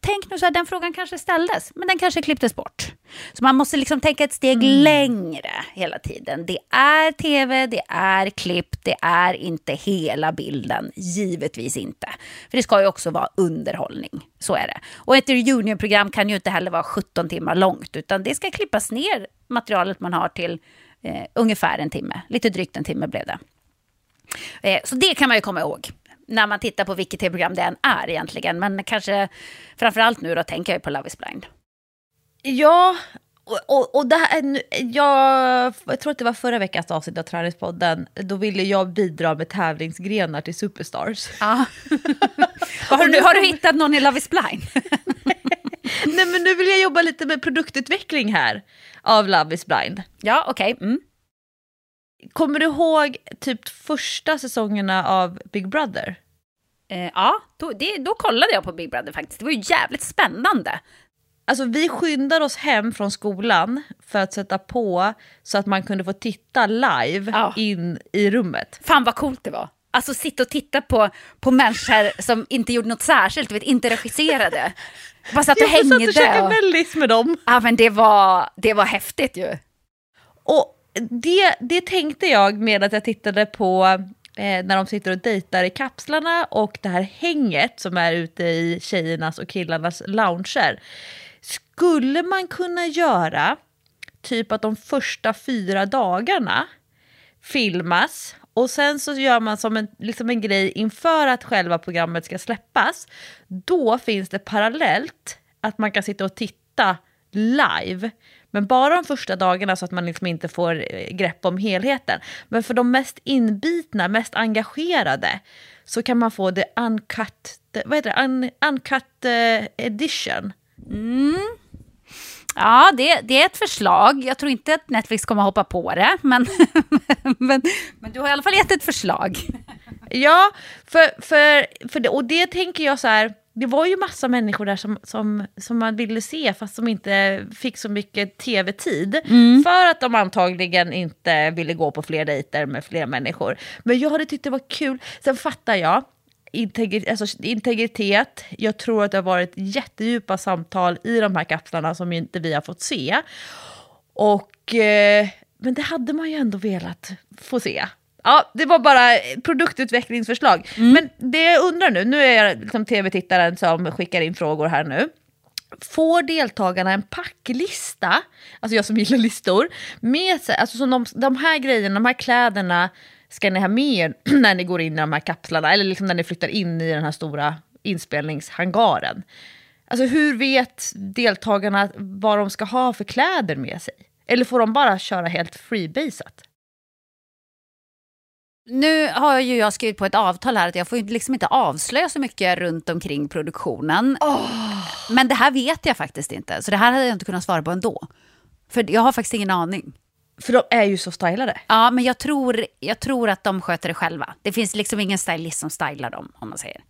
Tänk nu så här, den frågan kanske ställdes, men den kanske klipptes bort. Så man måste liksom tänka ett steg längre hela tiden. Det är tv, det är klipp, det är inte hela bilden, givetvis inte. För det ska ju också vara underhållning, så är det. Och ett reunionprogram kan ju inte heller vara 17 timmar långt, utan det ska klippas ner materialet man har till eh, ungefär en timme. Lite drygt en timme blev det. Eh, så det kan man ju komma ihåg när man tittar på vilket tv-program det än är egentligen. Men kanske framförallt nu då tänker jag ju på Love is blind. Ja, och, och, och det här, jag, jag tror att det var förra veckans avsnitt av Träningspodden, då ville jag bidra med tävlingsgrenar till Superstars. Ja. <laughs> har, du, har du hittat någon i Love is blind? <laughs> Nej men nu vill jag jobba lite med produktutveckling här av Love is blind. ja, okej. Mm. Kommer du ihåg typ första säsongerna av Big Brother? Eh, ja, då, det, då kollade jag på Big Brother faktiskt. Det var ju jävligt spännande. Alltså vi skyndade oss hem från skolan för att sätta på så att man kunde få titta live Ja. in i rummet. Fan vad coolt det var. Alltså sitta och titta på, på människor som inte gjorde något särskilt, vet, inte regisserade. Bara satt och Jag satt hängde. och käkade mellis med dem. Ja, men det var, det var häftigt ju. Och det, det tänkte jag med att jag tittade på eh, när de sitter och dejtar i kapslarna och det här hänget som är ute i tjejernas och killarnas lounger. Skulle man kunna göra typ att de första fyra dagarna filmas och sen så gör man som en, liksom en grej inför att själva programmet ska släppas. Då finns det parallellt att man kan sitta och titta live. Men bara de första dagarna så att man liksom inte får eh, grepp om helheten. Men för de mest inbitna, mest engagerade så kan man få det uncut, vad heter det? Un, uncut eh, edition. Ja, det, det är ett förslag. Jag tror inte att Netflix kommer hoppa på det, men, <laughs> men, men du har i alla fall gett ett förslag. Ja, för, för, för det, och det tänker jag så här, det var ju massa människor där som, som, som man ville se fast som inte fick så mycket tv-tid. För att de antagligen inte ville gå på fler dejter med fler människor. Men jag hade tyckt det var kul. Sen fattar jag, integri- alltså, integritet, jag tror att det har varit jättedjupa samtal i de här kapslarna som inte vi har fått se. Och eh, Men det hade man ju ändå velat få se. Ja, det var bara produktutvecklingsförslag. Men det jag undrar nu, nu är jag liksom tv-tittaren som skickar in frågor här nu. Får deltagarna en packlista, alltså jag som gillar listor, med sig, alltså som de, de här grejerna, de här kläderna ska ni ha med er <clears throat> när ni går in i de här kapslarna, eller liksom när ni flyttar in i den här stora inspelningshangaren. Alltså hur vet deltagarna vad de ska ha för kläder med sig? Eller får de bara köra helt freebasat? Nu har ju jag skrivit på ett avtal här att jag får liksom inte avslöja så mycket runt omkring produktionen. Men det här vet jag faktiskt inte, så det här hade jag inte kunnat svara på ändå. För jag har faktiskt ingen aning. För de är ju så stylade. Ja, men jag tror, jag tror att de sköter det själva. Det finns liksom ingen stylist som stylar dem, om man säger.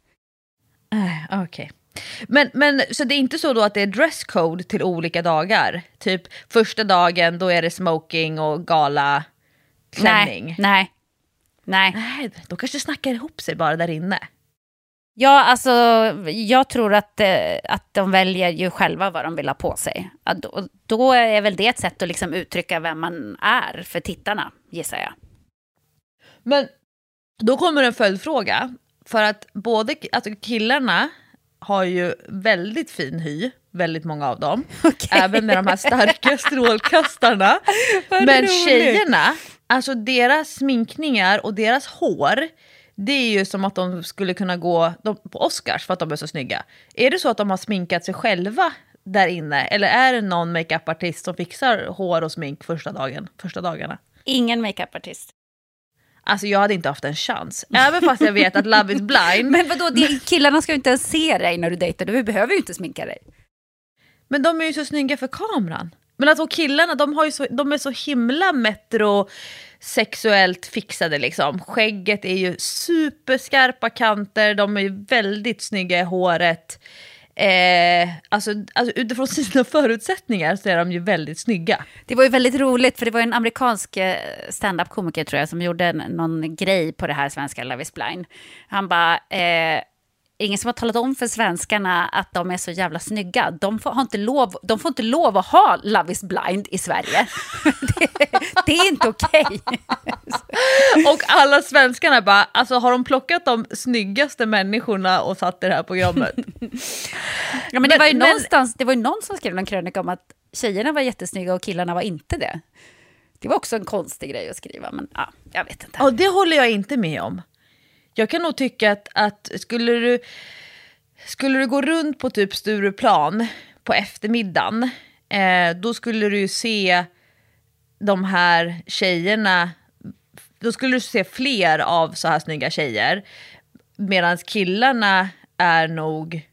Äh, Okej. Men, men så det är inte så då att det är dresscode till olika dagar? Typ första dagen då är det smoking och gala klänning? Nej, nej, nej. Nej, de kanske snackar ihop sig bara där inne. Ja, alltså, jag tror att, eh, att de väljer ju själva vad de vill ha på sig. Då, då är väl det ett sätt att liksom uttrycka vem man är för tittarna, gissar jag. Men då kommer en följdfråga. För att både alltså killarna har ju väldigt fin hy, väldigt många av dem. <laughs> Även med de här starka <laughs> strålkastarna. Men tjejerna, alltså deras sminkningar och deras hår, det är ju som att de skulle kunna gå på Oscars för att de är så snygga. Är det så att de har sminkat sig själva där inne? Eller är det någon makeupartist som fixar hår och smink första, dagen, första dagarna? Ingen makeupartist. Alltså jag hade inte haft en chans. Även fast jag vet att Love is blind. <laughs> Men vadå, det, killarna ska ju inte ens se dig när du dejtar. Du behöver ju inte sminka dig. Men de är ju så snygga för kameran. Men alltså killarna, de, har ju så, de är så himla metrosexuellt fixade liksom. Skägget är ju superskarpa kanter, de är ju väldigt snygga i håret. Eh, alltså, alltså utifrån <laughs> sina förutsättningar så är de ju väldigt snygga. Det var ju väldigt roligt, för det var en amerikansk eh, stand-up-komiker tror jag som gjorde någon grej på det här svenska Love is blind. Han bara, eh, ingen som har talat om för svenskarna att de är så jävla snygga. De får, inte, lov, de får inte lov att ha Love is blind i Sverige. <laughs> det, det är inte okej. <laughs> Och alla svenskarna bara, alltså har de plockat de snyggaste människorna och satt i det här programmet? <laughs> Ja, men det, var ju Men- någonstans, det var ju någon som skrev någon krönika om att tjejerna var jättesnygga och killarna var inte det. Det var också en konstig grej att skriva, men ja, jag vet inte. Ja, det håller jag inte med om. Jag kan nog tycka att, att skulle, du, skulle du gå runt på typ Stureplan på eftermiddagen, eh, då skulle du ju se de här tjejerna, då skulle du se fler av så här snygga tjejer. Medan killarna är nog,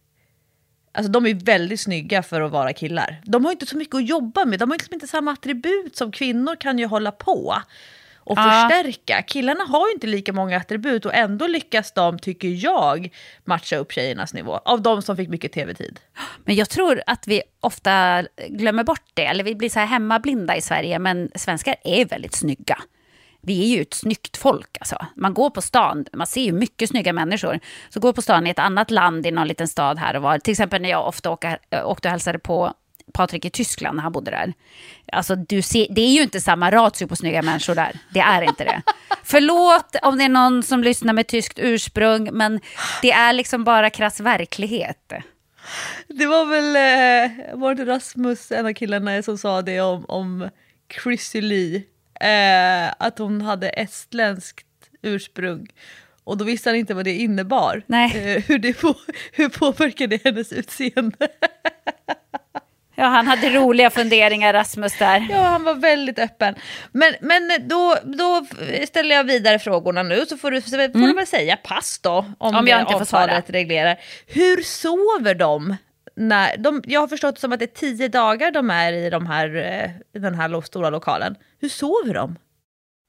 alltså de är väldigt snygga för att vara killar. De har inte så mycket att jobba med, de har liksom inte samma attribut som kvinnor kan ju hålla på och Ja. förstärka. Killarna har ju inte lika många attribut och ändå lyckas de, tycker jag, matcha upp tjejernas nivå. Av de som fick mycket tv-tid. Men jag tror att vi ofta glömmer bort det, eller vi blir så här hemmablinda i Sverige, men svenskar är väldigt snygga. Vi är ju ett snyggt folk. Alltså. Man går på stan, man ser ju mycket snygga människor. Så går på stan i ett annat land, i någon liten stad här och var. Till exempel när jag ofta åka, äh, åkte och hälsade på Patrik i Tyskland när han bodde där. Alltså, du ser, det är ju inte samma ratio på snygga människor där. Det är inte det. <laughs> Förlåt om det är någon som lyssnar med tyskt ursprung, men det är liksom bara krass verklighet. Det var väl, eh, var det Rasmus, en av killarna, som sa det om, om Chrissy Lee. Eh, att hon hade estländskt ursprung. Och då visste han inte vad det innebar. Nej. Eh, hur, det på, hur påverkar det hennes utseende? <laughs> Ja, han hade roliga funderingar, Rasmus, där. Ja, han var väldigt öppen. Men, men då, då ställer jag vidare frågorna nu, så får du, så får du väl säga pass då, om, Mm. Om jag inte får svara. reglerar. Hur sover de? När de? Jag har förstått det som att det är tio dagar de är i de här, eh, den här stora lokalen. Hur sover de?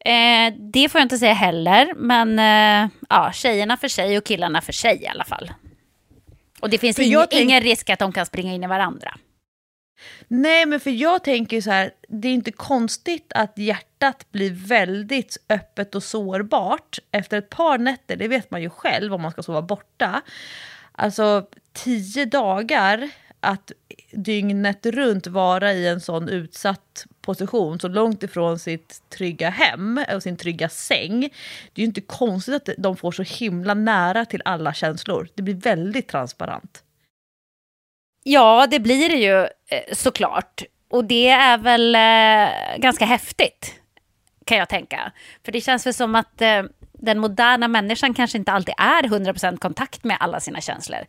Eh, det får jag inte säga heller, men eh, ja, tjejerna för sig och killarna för sig i alla fall. Och det finns ing- ingen risk att de kan springa in i varandra. Nej, men för jag tänker så här, det är inte konstigt att hjärtat blir väldigt öppet och sårbart efter ett par nätter. Det vet man ju själv om man ska sova borta. Alltså tio dagar att dygnet runt vara i en sån utsatt position, så långt ifrån sitt trygga hem och sin trygga säng. Det är ju inte konstigt att de får så himla nära till alla känslor. Det blir väldigt transparent. Ja, det blir det ju eh, såklart. Och det är väl eh, ganska häftigt, kan jag tänka. För det känns väl som att eh, den moderna människan kanske inte alltid är 100% kontakt med alla sina känslor.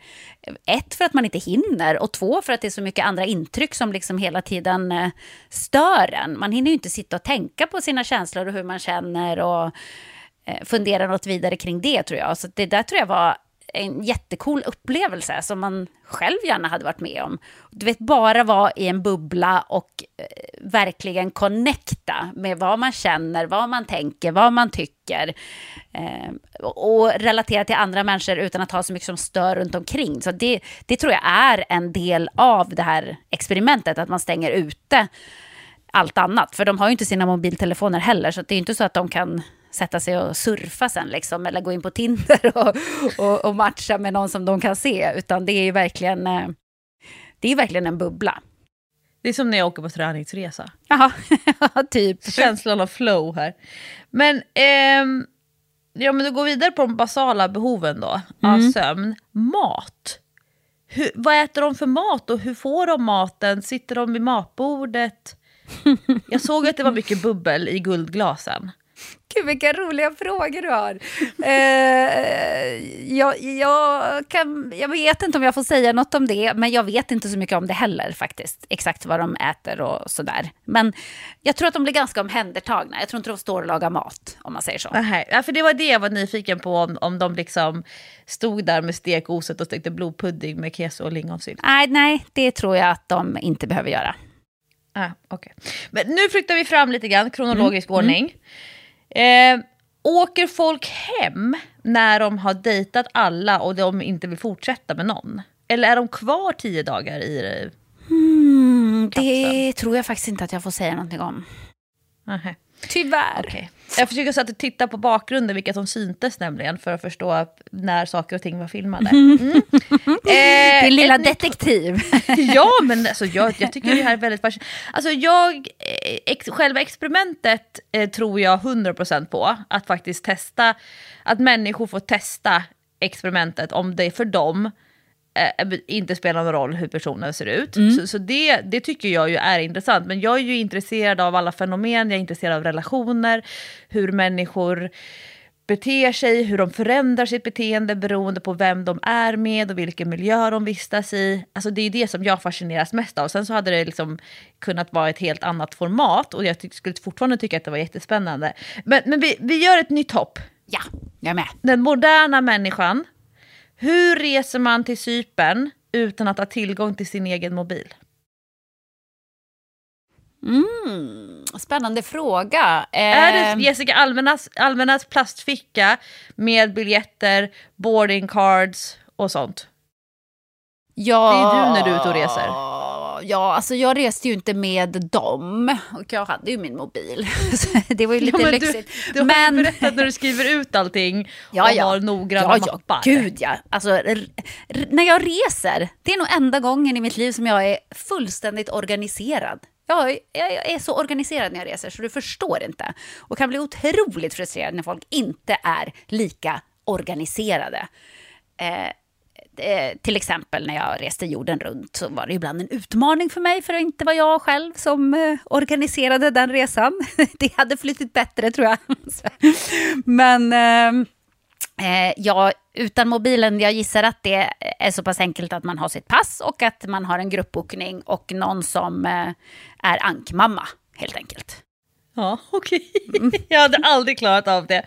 Ett, för att man inte hinner och två, för att det är så mycket andra intryck som liksom hela tiden eh, stör en. Man hinner ju inte sitta och tänka på sina känslor och hur man känner och eh, fundera något vidare kring det tror jag. Så det där tror jag var en jättecool upplevelse som man själv gärna hade varit med om. Du vet, bara vara i en bubbla och eh, verkligen connecta med vad man känner, vad man tänker, vad man tycker. Eh, och relatera till andra människor utan att ha så mycket som stör runt omkring. Så det, det tror jag är en del av det här experimentet, att man stänger ute allt annat. För de har ju inte sina mobiltelefoner heller, så det är inte så att de kan sätta sig och surfa sen liksom, eller gå in på Tinder <laughs> och, och, och, matcha med någon som de kan se, utan det är ju verkligen, eh, det är verkligen en bubbla. Det är som när jag åker på träningsresa. Ja, <laughs> typ. Känslan av flow här. Men, ehm, ja, men du går vidare på de basala behoven då, mm. av sömn. Mat. Hur, vad äter de för mat och hur får de maten? Sitter de vid matbordet? <laughs> Jag såg att det var mycket bubbel i guldglasen. Gud, vilka roliga frågor du har. Eh, jag, jag, kan, jag vet inte om jag får säga något om det, men jag vet inte så mycket om det heller faktiskt. Exakt vad de äter och sådär. Men jag tror att de blir ganska omhändertagna. Jag tror inte de står och lagar mat, om man säger så. Nej, ja, för det var det jag var nyfiken på, om, om de liksom stod där med stekoset och stekte blodpudding med keso och lingonsylt. Nej, nej, det tror jag att de inte behöver göra. Ah, okay. Men nu flyttar vi fram lite grann, kronologisk mm. ordning. Mm. Eh, åker folk hem när de har dejtat alla och de inte vill fortsätta med någon? Eller är de kvar tio dagar i hmm, Det tror jag faktiskt inte att jag får säga någonting om. Aha. Tyvärr. Okay. Jag försöker så att titta på bakgrunden, vilka som syntes nämligen, för att förstå när saker och ting var filmade. Mm. <laughs> Eh, Din lilla detektiv. <laughs> ja, men alltså, jag, jag tycker det här är väldigt fascinerande. Alltså, jag, eh, ex, själva experimentet eh, tror jag 100% på, att faktiskt testa, att människor får testa experimentet om det är för dem eh, inte spelar någon roll hur personen ser ut. Mm. Så, så, det, det tycker jag ju är intressant. Men jag är ju intresserad av alla fenomen, jag är intresserad av relationer, hur människor beter sig, hur de förändrar sitt beteende beroende på vem de är med och vilken miljö de vistas i. Alltså det är det som jag fascineras mest av. Sen så hade det liksom kunnat vara ett helt annat format och jag skulle fortfarande tycka att det var jättespännande. Men, men vi, vi gör ett nytt hopp. Ja, jag är med. Den moderna människan hur reser man till Sypen utan att ha tillgång till sin egen mobil? Mm, spännande fråga. Är det ehm. Jessica Almenas, Almenas plastficka med biljetter, boarding cards och sånt? Ja, det är du när du är ute och reser ja, alltså jag reste ju inte med dem och jag hade ju min mobil. <laughs> det var ju lite ja, men lyxigt. Du, du har ju berättat när du skriver ut allting ja, och ja. har noggranna ja, mappar. Gud ja, alltså när jag reser, det är nog enda gången i mitt liv som jag är fullständigt organiserad. Jag, jag, jag är så organiserad när jag reser så du förstår inte. Och kan bli otroligt frustrerad när folk inte är lika organiserade. Eh, Eh, till exempel när jag reste jorden runt så var det ibland en utmaning för mig för att inte vara jag själv som eh, organiserade den resan. <laughs> det hade flyttit bättre tror jag. <laughs> Men ehm, eh, utan mobilen, jag gissar att det är så pass enkelt att man har sitt pass och att man har en gruppbokning och någon som eh, är ankmamma helt enkelt. Ja, okej. Okay. Mm. <laughs> jag hade aldrig klarat av det.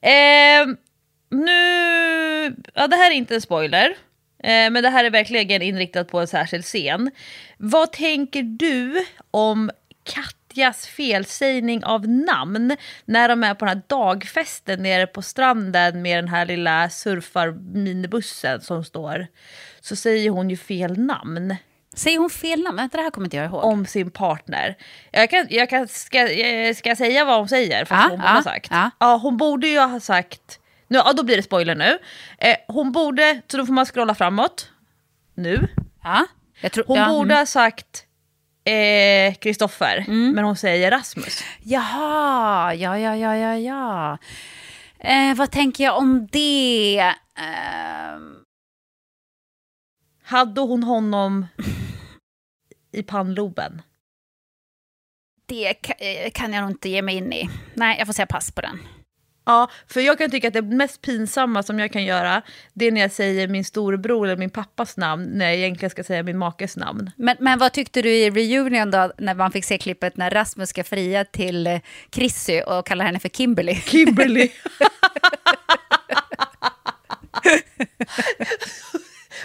Eh, nu, ja det här är inte en spoiler, eh, men det här är verkligen inriktat på en särskild scen. Vad tänker du om Katjas felsägning av namn när de är på den här dagfesten nere på stranden med den här lilla surfarminibussen som står? Så säger hon ju fel namn. Säger hon fel namn? Det här kommer inte jag ihåg. Om sin partner. Jag kan, jag kan, ska, ska jag säga vad hon säger? För ja, hon, ja, har sagt. Ja. ja. hon borde ju ha sagt nu, ja, då blir det spoiler nu. Eh, hon borde, så då får man scrolla framåt. Nu. Ja, tror, hon ja, borde mm. ha sagt Kristoffer, men hon säger Rasmus. Jaha, ja, ja, ja, ja, ja. Eh, vad tänker jag om det? Eh, Hade hon honom i pannloben? det eh, kan jag nog inte ge mig in i. Nej, jag får säga pass på den. Ja, för jag kan tycka att det mest pinsamma som jag kan göra, det är när jag säger min storebror eller min pappas namn, när jag egentligen ska säga min makes namn. Men, men vad tyckte du i reunion då, när man fick se klippet när Rasmus ska fria till eh, Chrissy och kallar henne för Kimberly? Kimberly. <laughs> <laughs>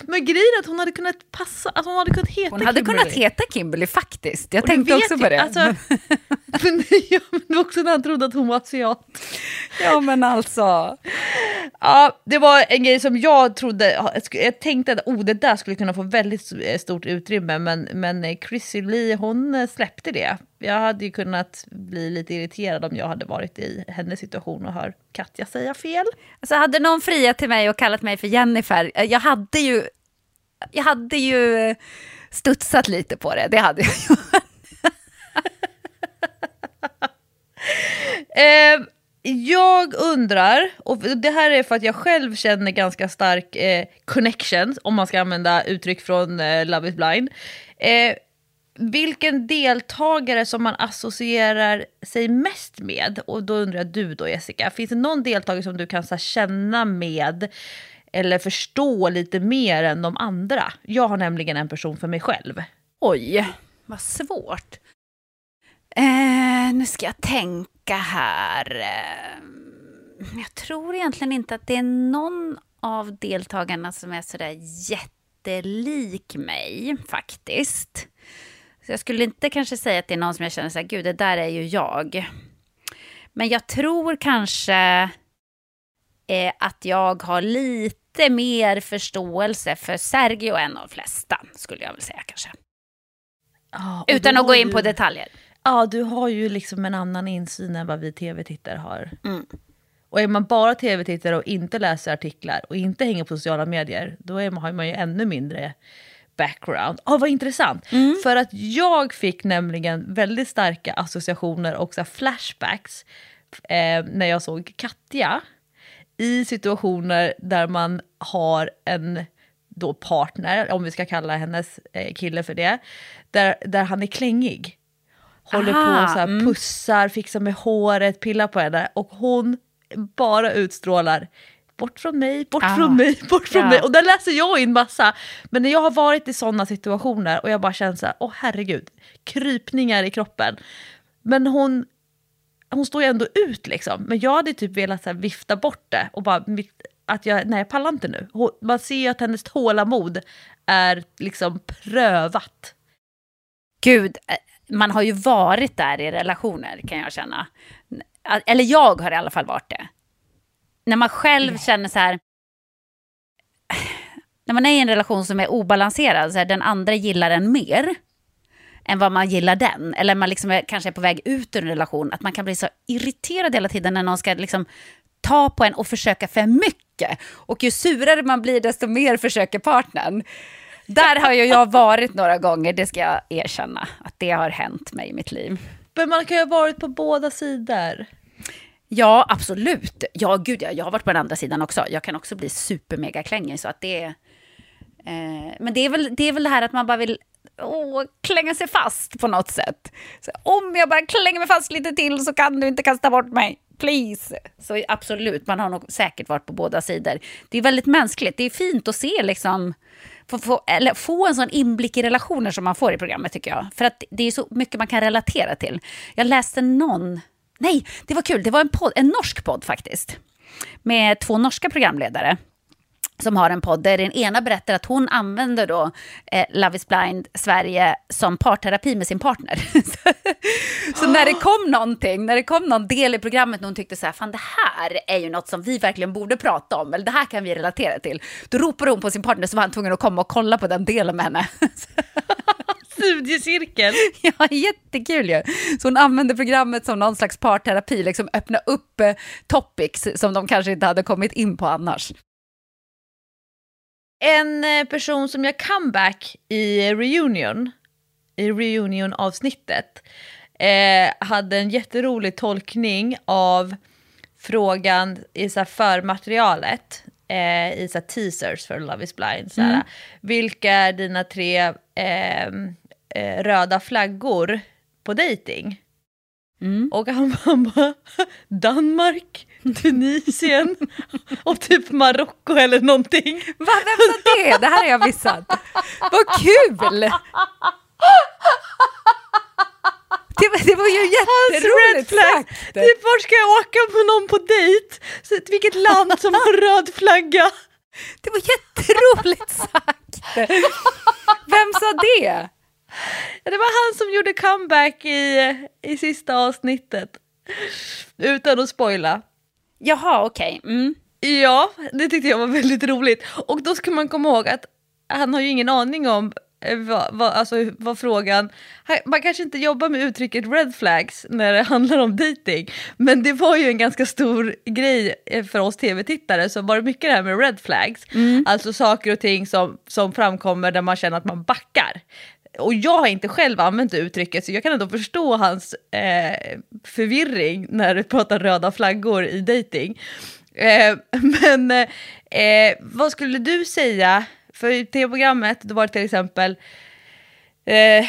Men grejen är att hon hade kunnat passa, att hon hade kunnat heta Hon hade Kimberly. kunnat heta Kimberly faktiskt. Jag Och tänkte också ju, på det. Alltså, <laughs> men, ja, men också när han trodde att hon var asiat. ja, men alltså. Ja, det var en grej som jag trodde, jag tänkte att oh, det där skulle kunna få väldigt stort utrymme, men, men Chrissy Lee, hon släppte det. Jag hade ju kunnat bli lite irriterad om jag hade varit i hennes situation och hör Katja säga fel. Alltså hade någon friat till mig och kallat mig för Jennifer, eh, jag hade ju, jag hade ju studsat lite på det. Det hade jag ju. <laughs> Eh, jag undrar, och det här är för att jag själv känner ganska stark eh, connection, om man ska använda uttryck från eh, Love is blind. Eh, vilken deltagare som man associerar sig mest med? Och då undrar jag du då Jessica, finns det någon deltagare som du kan så här, känna med eller förstå lite mer än de andra? Jag har nämligen en person för mig själv. Oj, vad svårt. Eh, nu ska jag tänka här. Eh, jag tror egentligen inte att det är någon av deltagarna som är sådär jättelik mig faktiskt. Så jag skulle inte kanske säga att det är någon som jag känner så här, gud det där är ju jag. Men jag tror kanske eh, att jag har lite mer förståelse för Sergio än de flesta, skulle jag väl säga kanske. Och Utan att gå in ju- på detaljer. Ja, du har ju liksom en annan insyn än vad vi tv-tittare har. Mm. Och är man bara tv-tittare och inte läser artiklar och inte hänger på sociala medier, då är man, har man ju ännu mindre background. Ja, vad intressant! För att jag fick nämligen väldigt starka associationer och så flashbacks eh, när jag såg Katja i situationer där man har en då partner, om vi ska kalla hennes eh, kille för det, där, där han är klängig. Håller på Aha, och så här mm. pussar, fixar med håret, pillar på henne och hon bara utstrålar bort från mig, bort Ah. från mig, bort från Ja. mig. Och där läser jag in massa. Men när jag har varit i sådana situationer och jag bara känner så här, åh herregud, krypningar i kroppen. Men hon, hon står ju ändå ut liksom. Men jag hade typ velat så vifta bort det och bara, att jag, nej jag pallar inte nu. Hon, man ser ju att hennes tålamod är liksom prövat. Gud, eh, man har ju varit där i relationer kan jag känna. Eller jag har i alla fall varit det. När man själv känner så här... När man är i en relation som är obalanserad, så här, den andra gillar en mer än vad man gillar den. Eller man liksom är, kanske är på väg ut ur en relation. Att man kan bli så irriterad hela tiden när någon ska liksom ta på en och försöka för mycket. Och ju surare man blir, desto mer försöker partnern. Där har ju jag varit några gånger, det ska jag erkänna. Att det har hänt mig i mitt liv. Men man kan ju ha varit på båda sidor. Ja, absolut. Ja, gud, jag, jag har varit på den andra sidan också. Jag kan också bli supermega klängig, så att det är... Eh, men det är, väl, det är väl det här att man bara vill åh, klänga sig fast på något sätt. Så, om jag bara klänger mig fast lite till så kan du inte kasta bort mig. Please. Så absolut, man har nog säkert varit på båda sidor. Det är väldigt mänskligt. Det är fint att se liksom... Få, få, eller få en sån inblick i relationer som man får i programmet tycker jag. För att det är så mycket man kan relatera till. Jag läste någon... Nej, det var kul. Det var en, podd, en norsk podd faktiskt. Med två norska programledare som har en podd där den ena berättar att hon använder då eh, Love is blind Sverige som parterapi med sin partner. så <laughs> så när det kom någonting, när det kom någon del i programmet när hon tyckte så här, fan det här är ju något som vi verkligen borde prata om, eller det här kan vi relatera till. Då ropade hon på sin partner så var han tvungen att komma och kolla på den delen med henne. <laughs> Studiecirkel. <laughs> Ja, jättekul ju. Så hon använde programmet som någon slags parterapi, liksom öppna upp eh, topics som de kanske inte hade kommit in på annars. En eh, person som gör comeback i reunion i reunion-avsnittet eh, hade en jätterolig tolkning av frågan i så förmaterialet, eh, i så teasers för Love is blind. Så här, Vilka är dina tre eh, eh, röda flaggor på dating? Och han, <laughs> han bara, Danmark, Tunisien och typ Marocko eller någonting. Va, vem sa det? Det här har jag missat. Vad kul! Det, var- det var ju jätteroligt sagt. Typ vart ska jag åka med någon på dejt? Så, vilket land som har röd flagga? Det var jätteroligt sagt. Vem sa det? Det var han som gjorde comeback i, i sista avsnittet. Utan att spoila. Jaha, okej. Mm. Ja, det tyckte jag var väldigt roligt. Och då ska man komma ihåg att han har ju ingen aning om eh, vad, vad, alltså, vad frågan... Man kanske inte jobbar med uttrycket red flags när det handlar om dating. Men det var ju en ganska stor grej eh, för oss tv-tittare, så var det mycket det här med red flags. Alltså saker och ting som, som framkommer där man känner att man backar. Och jag har inte själv använt det uttrycket så jag kan ändå förstå hans eh, förvirring när du pratar röda flaggor i dejting. Eh, <laughs> men eh, vad skulle du säga, för i tv-programmet då var det till exempel eh,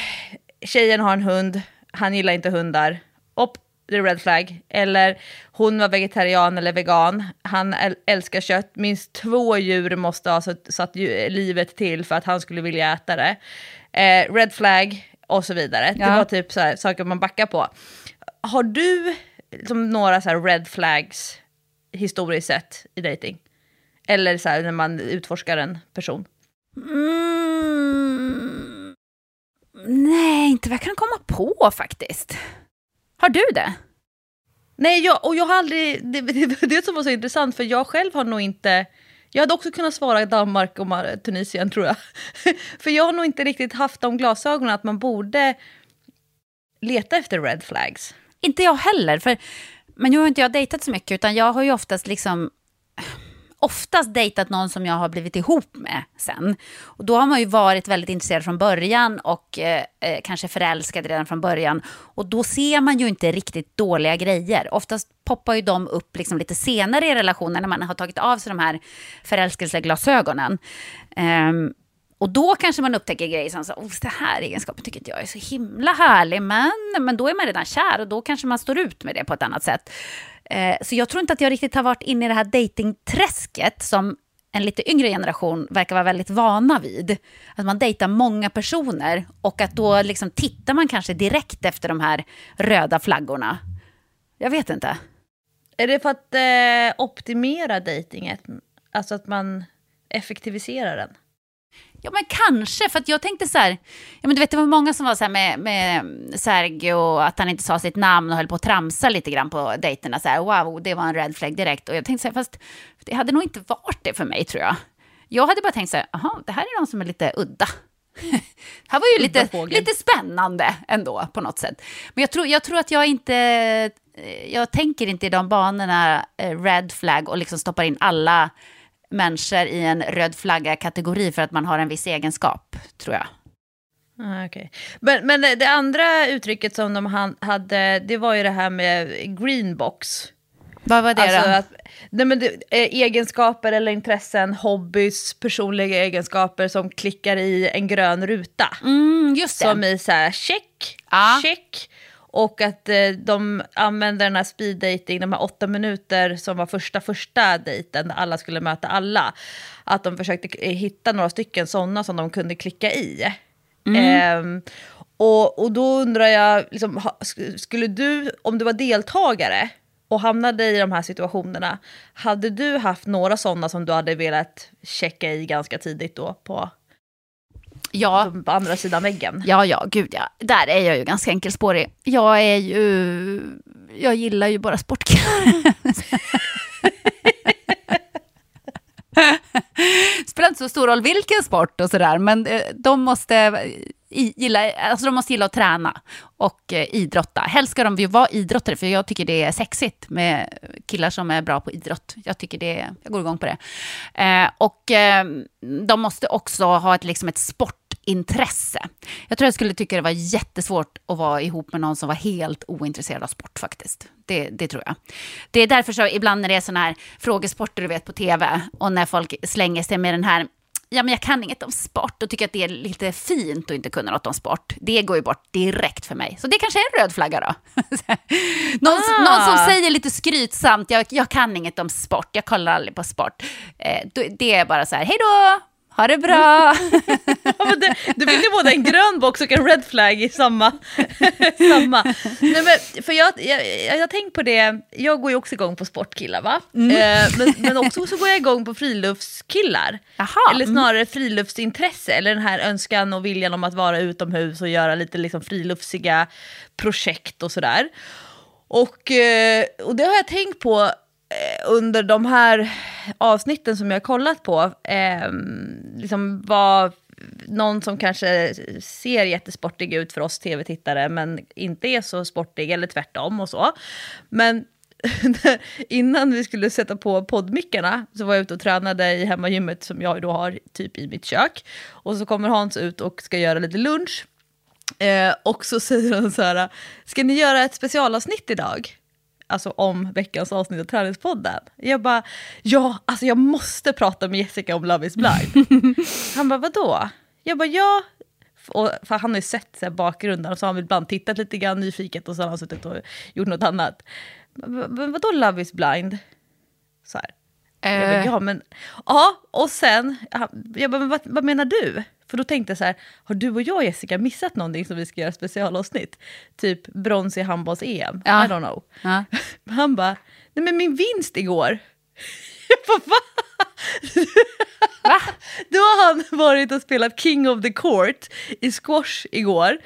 tjejen har en hund, han gillar inte hundar, upp, det är red flag. Eller hon var vegetarian eller vegan, han älskar kött, minst två djur måste ha satt, livet till för att han skulle vilja äta det. Eh, red flag och så vidare. Det Ja. var typ så här, saker man backar på. Har du liksom, några så här red flags historiskt sett i dating? Eller så här, när man utforskar en person? Mm. Nej, inte vad jag kan komma på faktiskt. Har du det? Nej, jag, och jag har aldrig... Det, <laughs> det, det, det som var så intressant, för jag själv har nog inte... Jag hade också kunnat svara Danmark och Tunisien, tror jag. <laughs> för jag har nog inte riktigt haft de glasögonen att man borde leta efter red flags. Inte jag heller. För, men nu har inte jag dejtat så mycket, utan jag har ju oftast liksom oftast dejtat någon som jag har blivit ihop med sen. Och då har man ju varit väldigt intresserad från början och eh, eh, kanske förälskad redan från början. Och då ser man ju inte riktigt dåliga grejer. Oftast poppar ju de upp liksom lite senare i relationen när man har tagit av sig de här förälskelseglasögonen. Um, ehm, och då kanske man upptäcker grejer som så, oh, det här egenskapen tycker inte jag är så himla härlig, men, men då är man redan kär och då kanske man står ut med det på ett annat sätt. Eh, så jag tror inte att jag riktigt har varit inne i det här datingträsket som en lite yngre generation verkar vara väldigt vana vid. Att man dejtar många personer och att då liksom tittar man kanske direkt efter de här röda flaggorna. Jag vet inte. Är det för att eh, optimera dejtinget? Alltså att man effektiviserar den? Ja, men kanske. För att jag tänkte så här, ja, men du vet, det var många som var så här med, med Sergio, att han inte sa sitt namn och höll på att tramsa lite grann på dejterna. Så här, wow, det var en red flag direkt. Och jag tänkte så här, fast det hade nog inte varit det för mig, tror jag. Jag hade bara tänkt så här, aha, det här är någon som är lite udda. det <laughs> här var ju lite, lite spännande ändå, på något sätt. Men jag tror, jag tror att jag inte... eh, Jag tänker inte i de banorna, eh, red flag, och liksom stoppar in alla människor i en röd flagga-kategori för att man har en viss egenskap, tror jag. Ah, okay. men, men det andra uttrycket som de han- hade, det var ju det här med greenbox. Vad var det Alltså då? att, nej men det, eh, egenskaper eller intressen, hobbys, personliga egenskaper som klickar i en grön ruta. Mm, just det. Som i så här check, Ja. check. Och att eh, de använder den här speed dating, de här åtta minuter som var första första dejten, där alla skulle möta alla. Att de försökte eh, hitta några stycken sådana som de kunde klicka i. Ehm, och, och då undrar jag, liksom, skulle du, om du var deltagare och hamnade i de här situationerna, hade du haft några sådana som du hade velat checka i ganska tidigt då på, ja, på andra sidan väggen? ja, ja, gud ja. Där är jag ju ganska enkelspårig. Jag är ju... Jag gillar ju bara sportkillar. <laughs> spelar inte så stor roll vilken sport och sådär, men eh, de måste i- gilla, alltså de måste gilla att träna och eh, idrotta. Helst ska de ju vara idrottare, för jag tycker det är sexigt med killar som är bra på idrott. Jag tycker det, jag går igång på det. Eh, och eh, de måste också ha ett, liksom ett sport intresse. Jag tror jag skulle tycka det var jättesvårt att vara ihop med någon som var helt ointresserad av sport faktiskt. Det, det tror jag. Det är därför så ibland när det är sådana här frågesporter du vet på tv och när folk slänger sig med den här ja men jag kan inget om sport och tycker att det är lite fint att inte kunna något om sport. Det går ju bort direkt för mig. Så det kanske är en röd flagga då. <laughs> någon, ah. någon, som säger lite skrytsamt, jag, jag kan inget om sport, jag kollar aldrig på sport. Eh, det är bara så här, hej då, ha det bra! <laughs> ja, det, du fick ju både en grön box och en red flag i samma. <laughs> samma. Nej, men, för jag, jag, jag har tänkt på det, jag går ju också igång på sportkillar va? Mm. Eh, men, men också så går jag igång på friluftskillar. Aha. Eller mm. snarare mm. friluftsintresse, eller den här önskan och viljan om att vara utomhus och göra lite liksom, friluftsiga projekt och sådär. Och, eh, och det har jag tänkt på Eh, under de här avsnitten som jag har kollat på, eh, liksom var någon som kanske ser jättesportig ut för oss tv-tittare, men inte är så sportig, eller tvärtom och så. Men <laughs> innan vi skulle sätta på poddmickarna så var jag ute och tränade i hemmagymmet som jag då har typ i mitt kök. Och så kommer Hans ut och ska göra lite lunch. Eh, och så säger han så här, ska ni göra ett specialavsnitt idag? Alltså om veckans avsnitt av Träningspodden. Jag bara, ja, alltså jag måste prata med Jessica om Love is blind. <laughs> han bara, vadå? Jag bara, ja. Och, för han har ju sett så här, bakgrunden och så har han ibland tittat lite grann nyfiket och så har han suttit och gjort något annat. Men vadå Love is blind? Så här. Bara, ja men, ja och sen, jag bara, men vad, vad menar du? För då tänkte jag så här, har du och jag Jessica missat någonting som vi ska göra specialavsnitt? Typ brons i handbolls-EM, ja. I don't know. Ja. <laughs> Han bara, nej men min vinst igår. <laughs> Jag bara, va? va? <laughs> Då har han varit och spelat King of the Court i squash igår.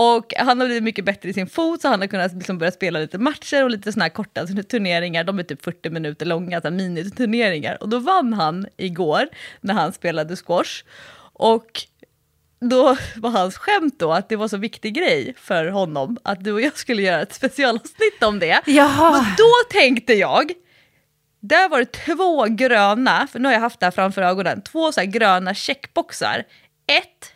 Och han har blivit mycket bättre i sin fot så han har kunnat liksom börja spela lite matcher och lite såna här korta turneringar. De är typ 40 minuter långa, miniturneringar. Och då vann han igår när han spelade squash. Och då var hans skämt då att det var så viktig grej för honom att du och jag skulle göra ett specialavsnitt om det. Jaha. Och då tänkte jag, där var det två gröna, för nu har jag haft det här framför ögonen, två så gröna checkboxar. Ett,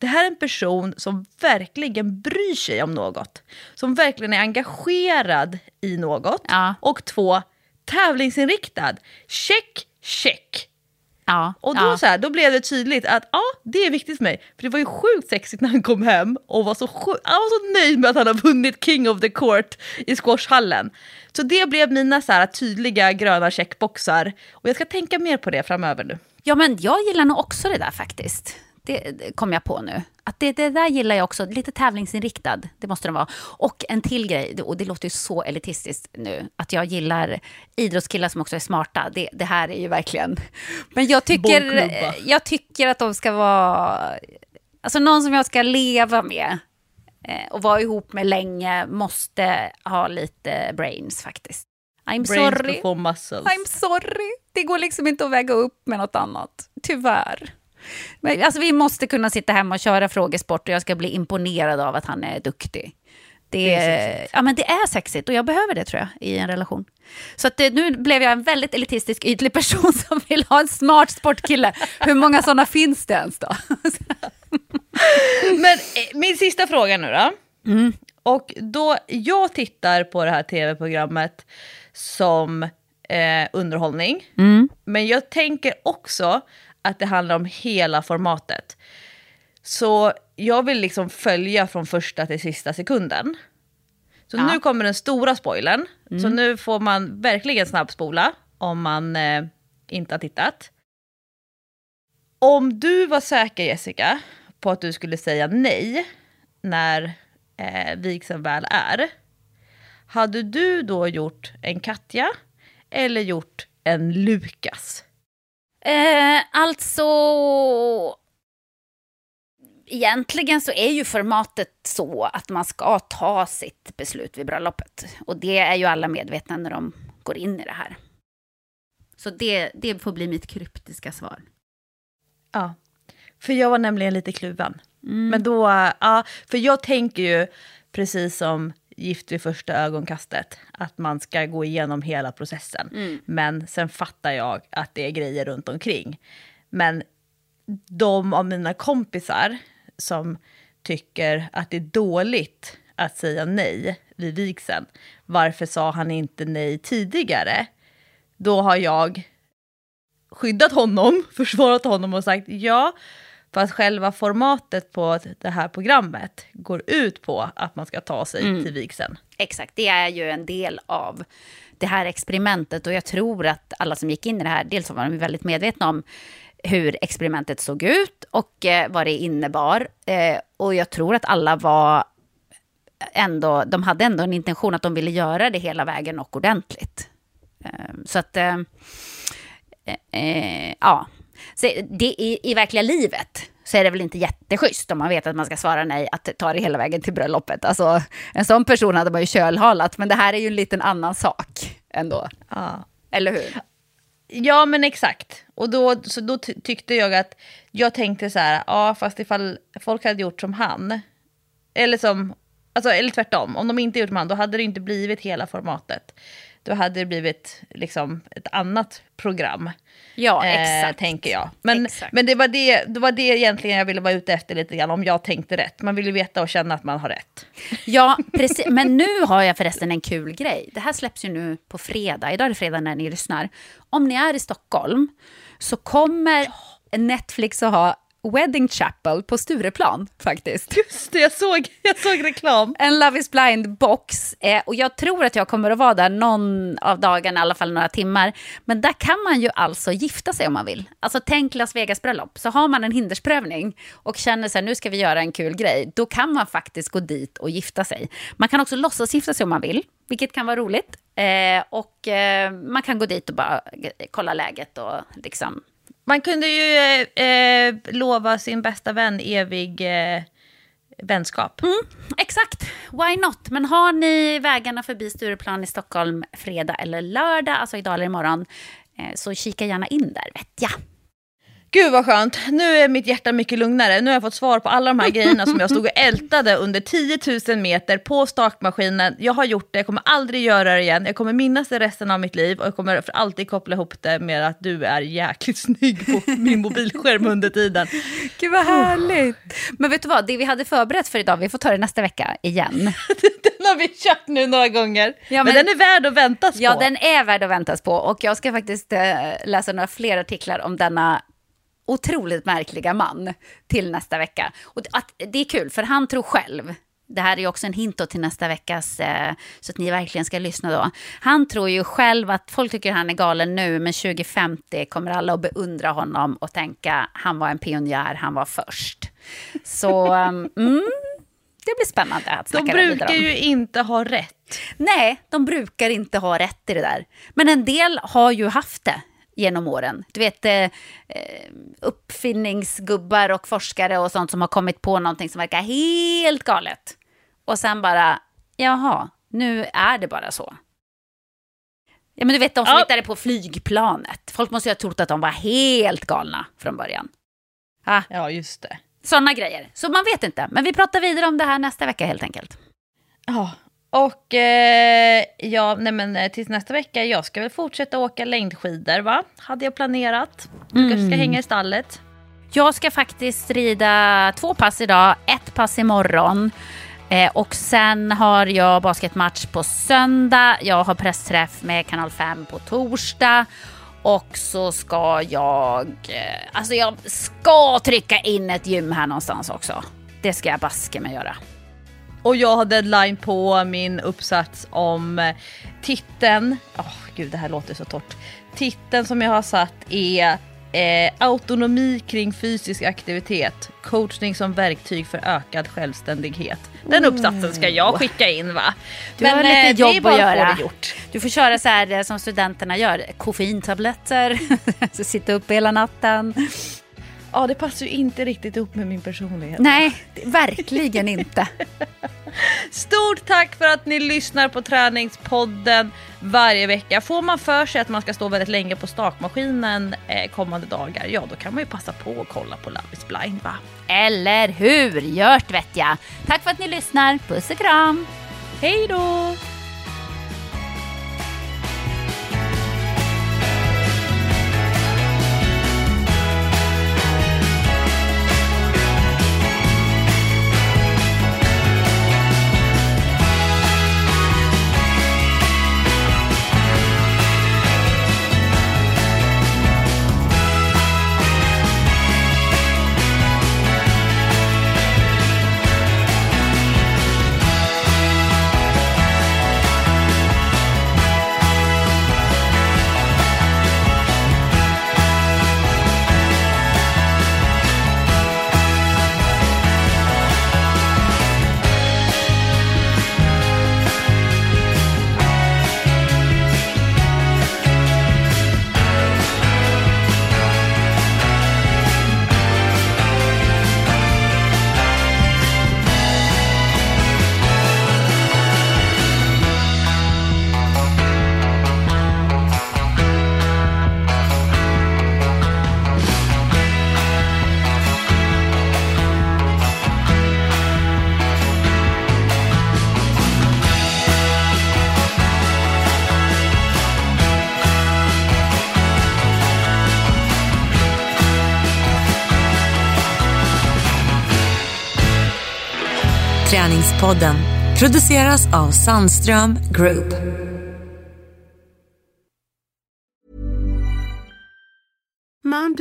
det här är en person som verkligen bryr sig om något. Som verkligen är engagerad i något. Ja. Och två, tävlingsinriktad. Check, check. Ja, och då, ja. så här, då blev det tydligt att ja, det är viktigt för mig. För det var ju sjukt sexigt när han kom hem och var så, sjuk, han var så nöjd med att han har vunnit King of the Court i squashhallen. Så det blev mina så här, tydliga gröna checkboxar. Och jag ska tänka mer på det framöver nu. Ja, men jag gillar nog också det där faktiskt. Det, kom jag på nu. Att det, det där gillar jag också. Lite tävlingsinriktad. Det måste den vara. Och en till grej, och det låter ju så elitistiskt nu, att jag gillar idrottskillar som också är smarta. Det, det här är ju verkligen... Men jag tycker, jag tycker att de ska vara... Alltså någon som jag ska leva med eh, och vara ihop med länge måste ha lite brains faktiskt. I'm brains sorry. I'm sorry. Det går liksom inte att väga upp med något annat. Tyvärr. Men, alltså, vi måste kunna sitta hemma och köra frågesport och jag ska bli imponerad av att han är duktig. Det, det är, ja, men det är sexigt och jag behöver det tror jag i en relation. Så att det, nu blev jag en väldigt elitistisk ytlig person <laughs> som vill ha en smart sportkille. Hur många sådana finns det ens då? <laughs> men eh, min sista fråga nu då. Mm. Och då jag tittar på det här tv-programmet som eh, underhållning. Mm. Men jag tänker också att det handlar om hela formatet. Så jag vill liksom följa från första till sista sekunden. Så ja. nu kommer den stora spoilern. Mm. Så nu får man verkligen snabbspola om man eh, inte har tittat. Om du var säker Jessica på att du skulle säga nej när eh, vigseln väl är. Hade du då gjort en Katja eller gjort en Lukas? Eh, alltså... Egentligen så är ju formatet så att man ska ta sitt beslut vid bröllopet. Och det är ju alla medvetna när de går in i det här. Så det, det får bli mitt kryptiska svar. Ja, för jag var nämligen lite kluven. Mm. Men då, ja, för jag tänker ju precis som Gift vid första ögonkastet, att man ska gå igenom hela processen. Mm. Men sen fattar jag att det är grejer runt omkring. Men de av mina kompisar som tycker att det är dåligt att säga nej vid vigseln. Varför sa han inte nej tidigare? Då har jag skyddat honom, <laughs> försvarat honom och sagt ja, fast själva formatet på det här programmet går ut på att man ska ta sig Mm. till vigseln. Exakt, det är ju en del av det här experimentet och jag tror att alla som gick in i det här, dels var de väldigt medvetna om hur experimentet såg ut och eh, vad det innebar. Eh, och jag tror att alla var ändå, de hade ändå en intention att de ville göra det hela vägen och ordentligt. Eh, så att, ja. Så det, i, I verkliga livet så är det väl inte jätteschysst om man vet att man ska svara nej att ta det hela vägen till bröllopet. Alltså, en sån person hade man ju kölhalat, men det här är ju en liten annan sak ändå. Ja. Eller hur? Ja, men exakt. Och då, så då ty- tyckte jag att, jag tänkte så här, ja fast ifall folk hade gjort som han, eller som, alltså eller tvärtom, om de inte gjort som han, då hade det inte blivit hela formatet. Då hade det blivit liksom ett annat program. Ja, eh, exakt. tänker jag. Men, Exakt. men det, var det, det var det egentligen jag ville vara ute efter lite grann, om jag tänkte rätt. Man vill ju veta och känna att man har rätt. Ja, <laughs> precis. Men nu har jag förresten en kul grej. Det här släpps ju nu på fredag. Idag är det fredag när ni lyssnar. Om ni är i Stockholm så kommer Netflix att ha Wedding Chapel på Stureplan faktiskt. Just det, jag såg, jag såg reklam. En Love is blind-box. Eh, och jag tror att jag kommer att vara där någon av dagarna, i alla fall några timmar. Men där kan man ju alltså gifta sig om man vill. Alltså tänk Las Vegas-bröllop. Så har man en hindersprövning och känner så här, nu ska vi göra en kul grej. Då kan man faktiskt gå dit och gifta sig. Man kan också låtsas gifta sig om man vill, vilket kan vara roligt. Eh, och eh, man kan gå dit och bara eh, kolla läget och liksom man kunde ju eh, eh, lova sin bästa vän evig eh, vänskap. Mm, exakt, why not? Men har ni vägarna förbi Stureplan i Stockholm fredag eller lördag, alltså idag eller imorgon, eh, så kika gärna in där, vet jag. Gud vad skönt, nu är mitt hjärta mycket lugnare. Nu har jag fått svar på alla de här grejerna som jag stod och ältade under 10 000 meter på stakmaskinen. Jag har gjort det, jag kommer aldrig göra det igen. Jag kommer minnas det resten av mitt liv och jag kommer för alltid koppla ihop det med att du är jäkligt snygg på min mobilskärm under tiden. Gud vad härligt. Men vet du vad, det vi hade förberett för idag, vi får ta det nästa vecka igen. <laughs> Den har vi kört nu några gånger. Ja, men, men- den är värd att väntas Ja, på. den är värd att väntas på och jag ska faktiskt eh, läsa några fler artiklar om denna otroligt märkliga man till nästa vecka. Och att, det är kul, för han tror själv, det här är också en hint till nästa veckas, eh, så att ni verkligen ska lyssna då. Han tror ju själv att folk tycker han är galen nu, men 2050 kommer alla att beundra honom och tänka, han var en pionjär, han var först. Så, um, mm, det blir spännande att De snacka vidare brukar ju inte ha rätt. Nej, de brukar inte ha rätt i det där. Men en del har ju haft det genom åren. Du vet, eh, eh, uppfinningsgubbar och forskare och sånt som har kommit på någonting som verkar helt galet. Och sen bara, jaha, nu är det bara så. Ja, men du vet, de som Ja. hittade på flygplanet. Folk måste ju ha trott att de var helt galna från början. Ah, Ja, just det. sådana grejer. Så man vet inte. Men vi pratar vidare om det här nästa vecka helt enkelt. Ja, och eh, ja, nej men eh, tills nästa vecka, jag ska väl fortsätta åka längdskidor va? Hade jag planerat. Du kanske ska hänga i stallet. Jag ska faktiskt rida två pass idag, ett pass imorgon. Eh, och sen har jag basketmatch på söndag. Jag har pressträff med Kanal 5 på torsdag. Och så ska jag... Eh, alltså jag ska trycka in ett gym här någonstans också. Det ska jag baske mig göra. Och jag har deadline på min uppsats om eh, titeln. Åh gud, det här låter så torrt. Titeln som jag har satt är eh, autonomi kring fysisk aktivitet. Coachning som verktyg för ökad självständighet. Den uppsatsen ska jag skicka in va? Du har lite eh, det är jobb bara att få göra. det gjort. Du får köra så här eh, som studenterna gör, koffeintabletter, <laughs> sitta upp hela natten. Ja, det passar ju inte riktigt ihop med min personlighet. Nej, verkligen inte. <laughs> Stort tack för att ni lyssnar på träningspodden varje vecka. Får man för sig att man ska stå väldigt länge på stakmaskinen eh, kommande dagar, ja då kan man ju passa på att kolla på Love is blind va? Eller hur? Gjort vet jag. Tack för att ni lyssnar. Puss och kram. Hej då! Podden produceras av Sandström Group.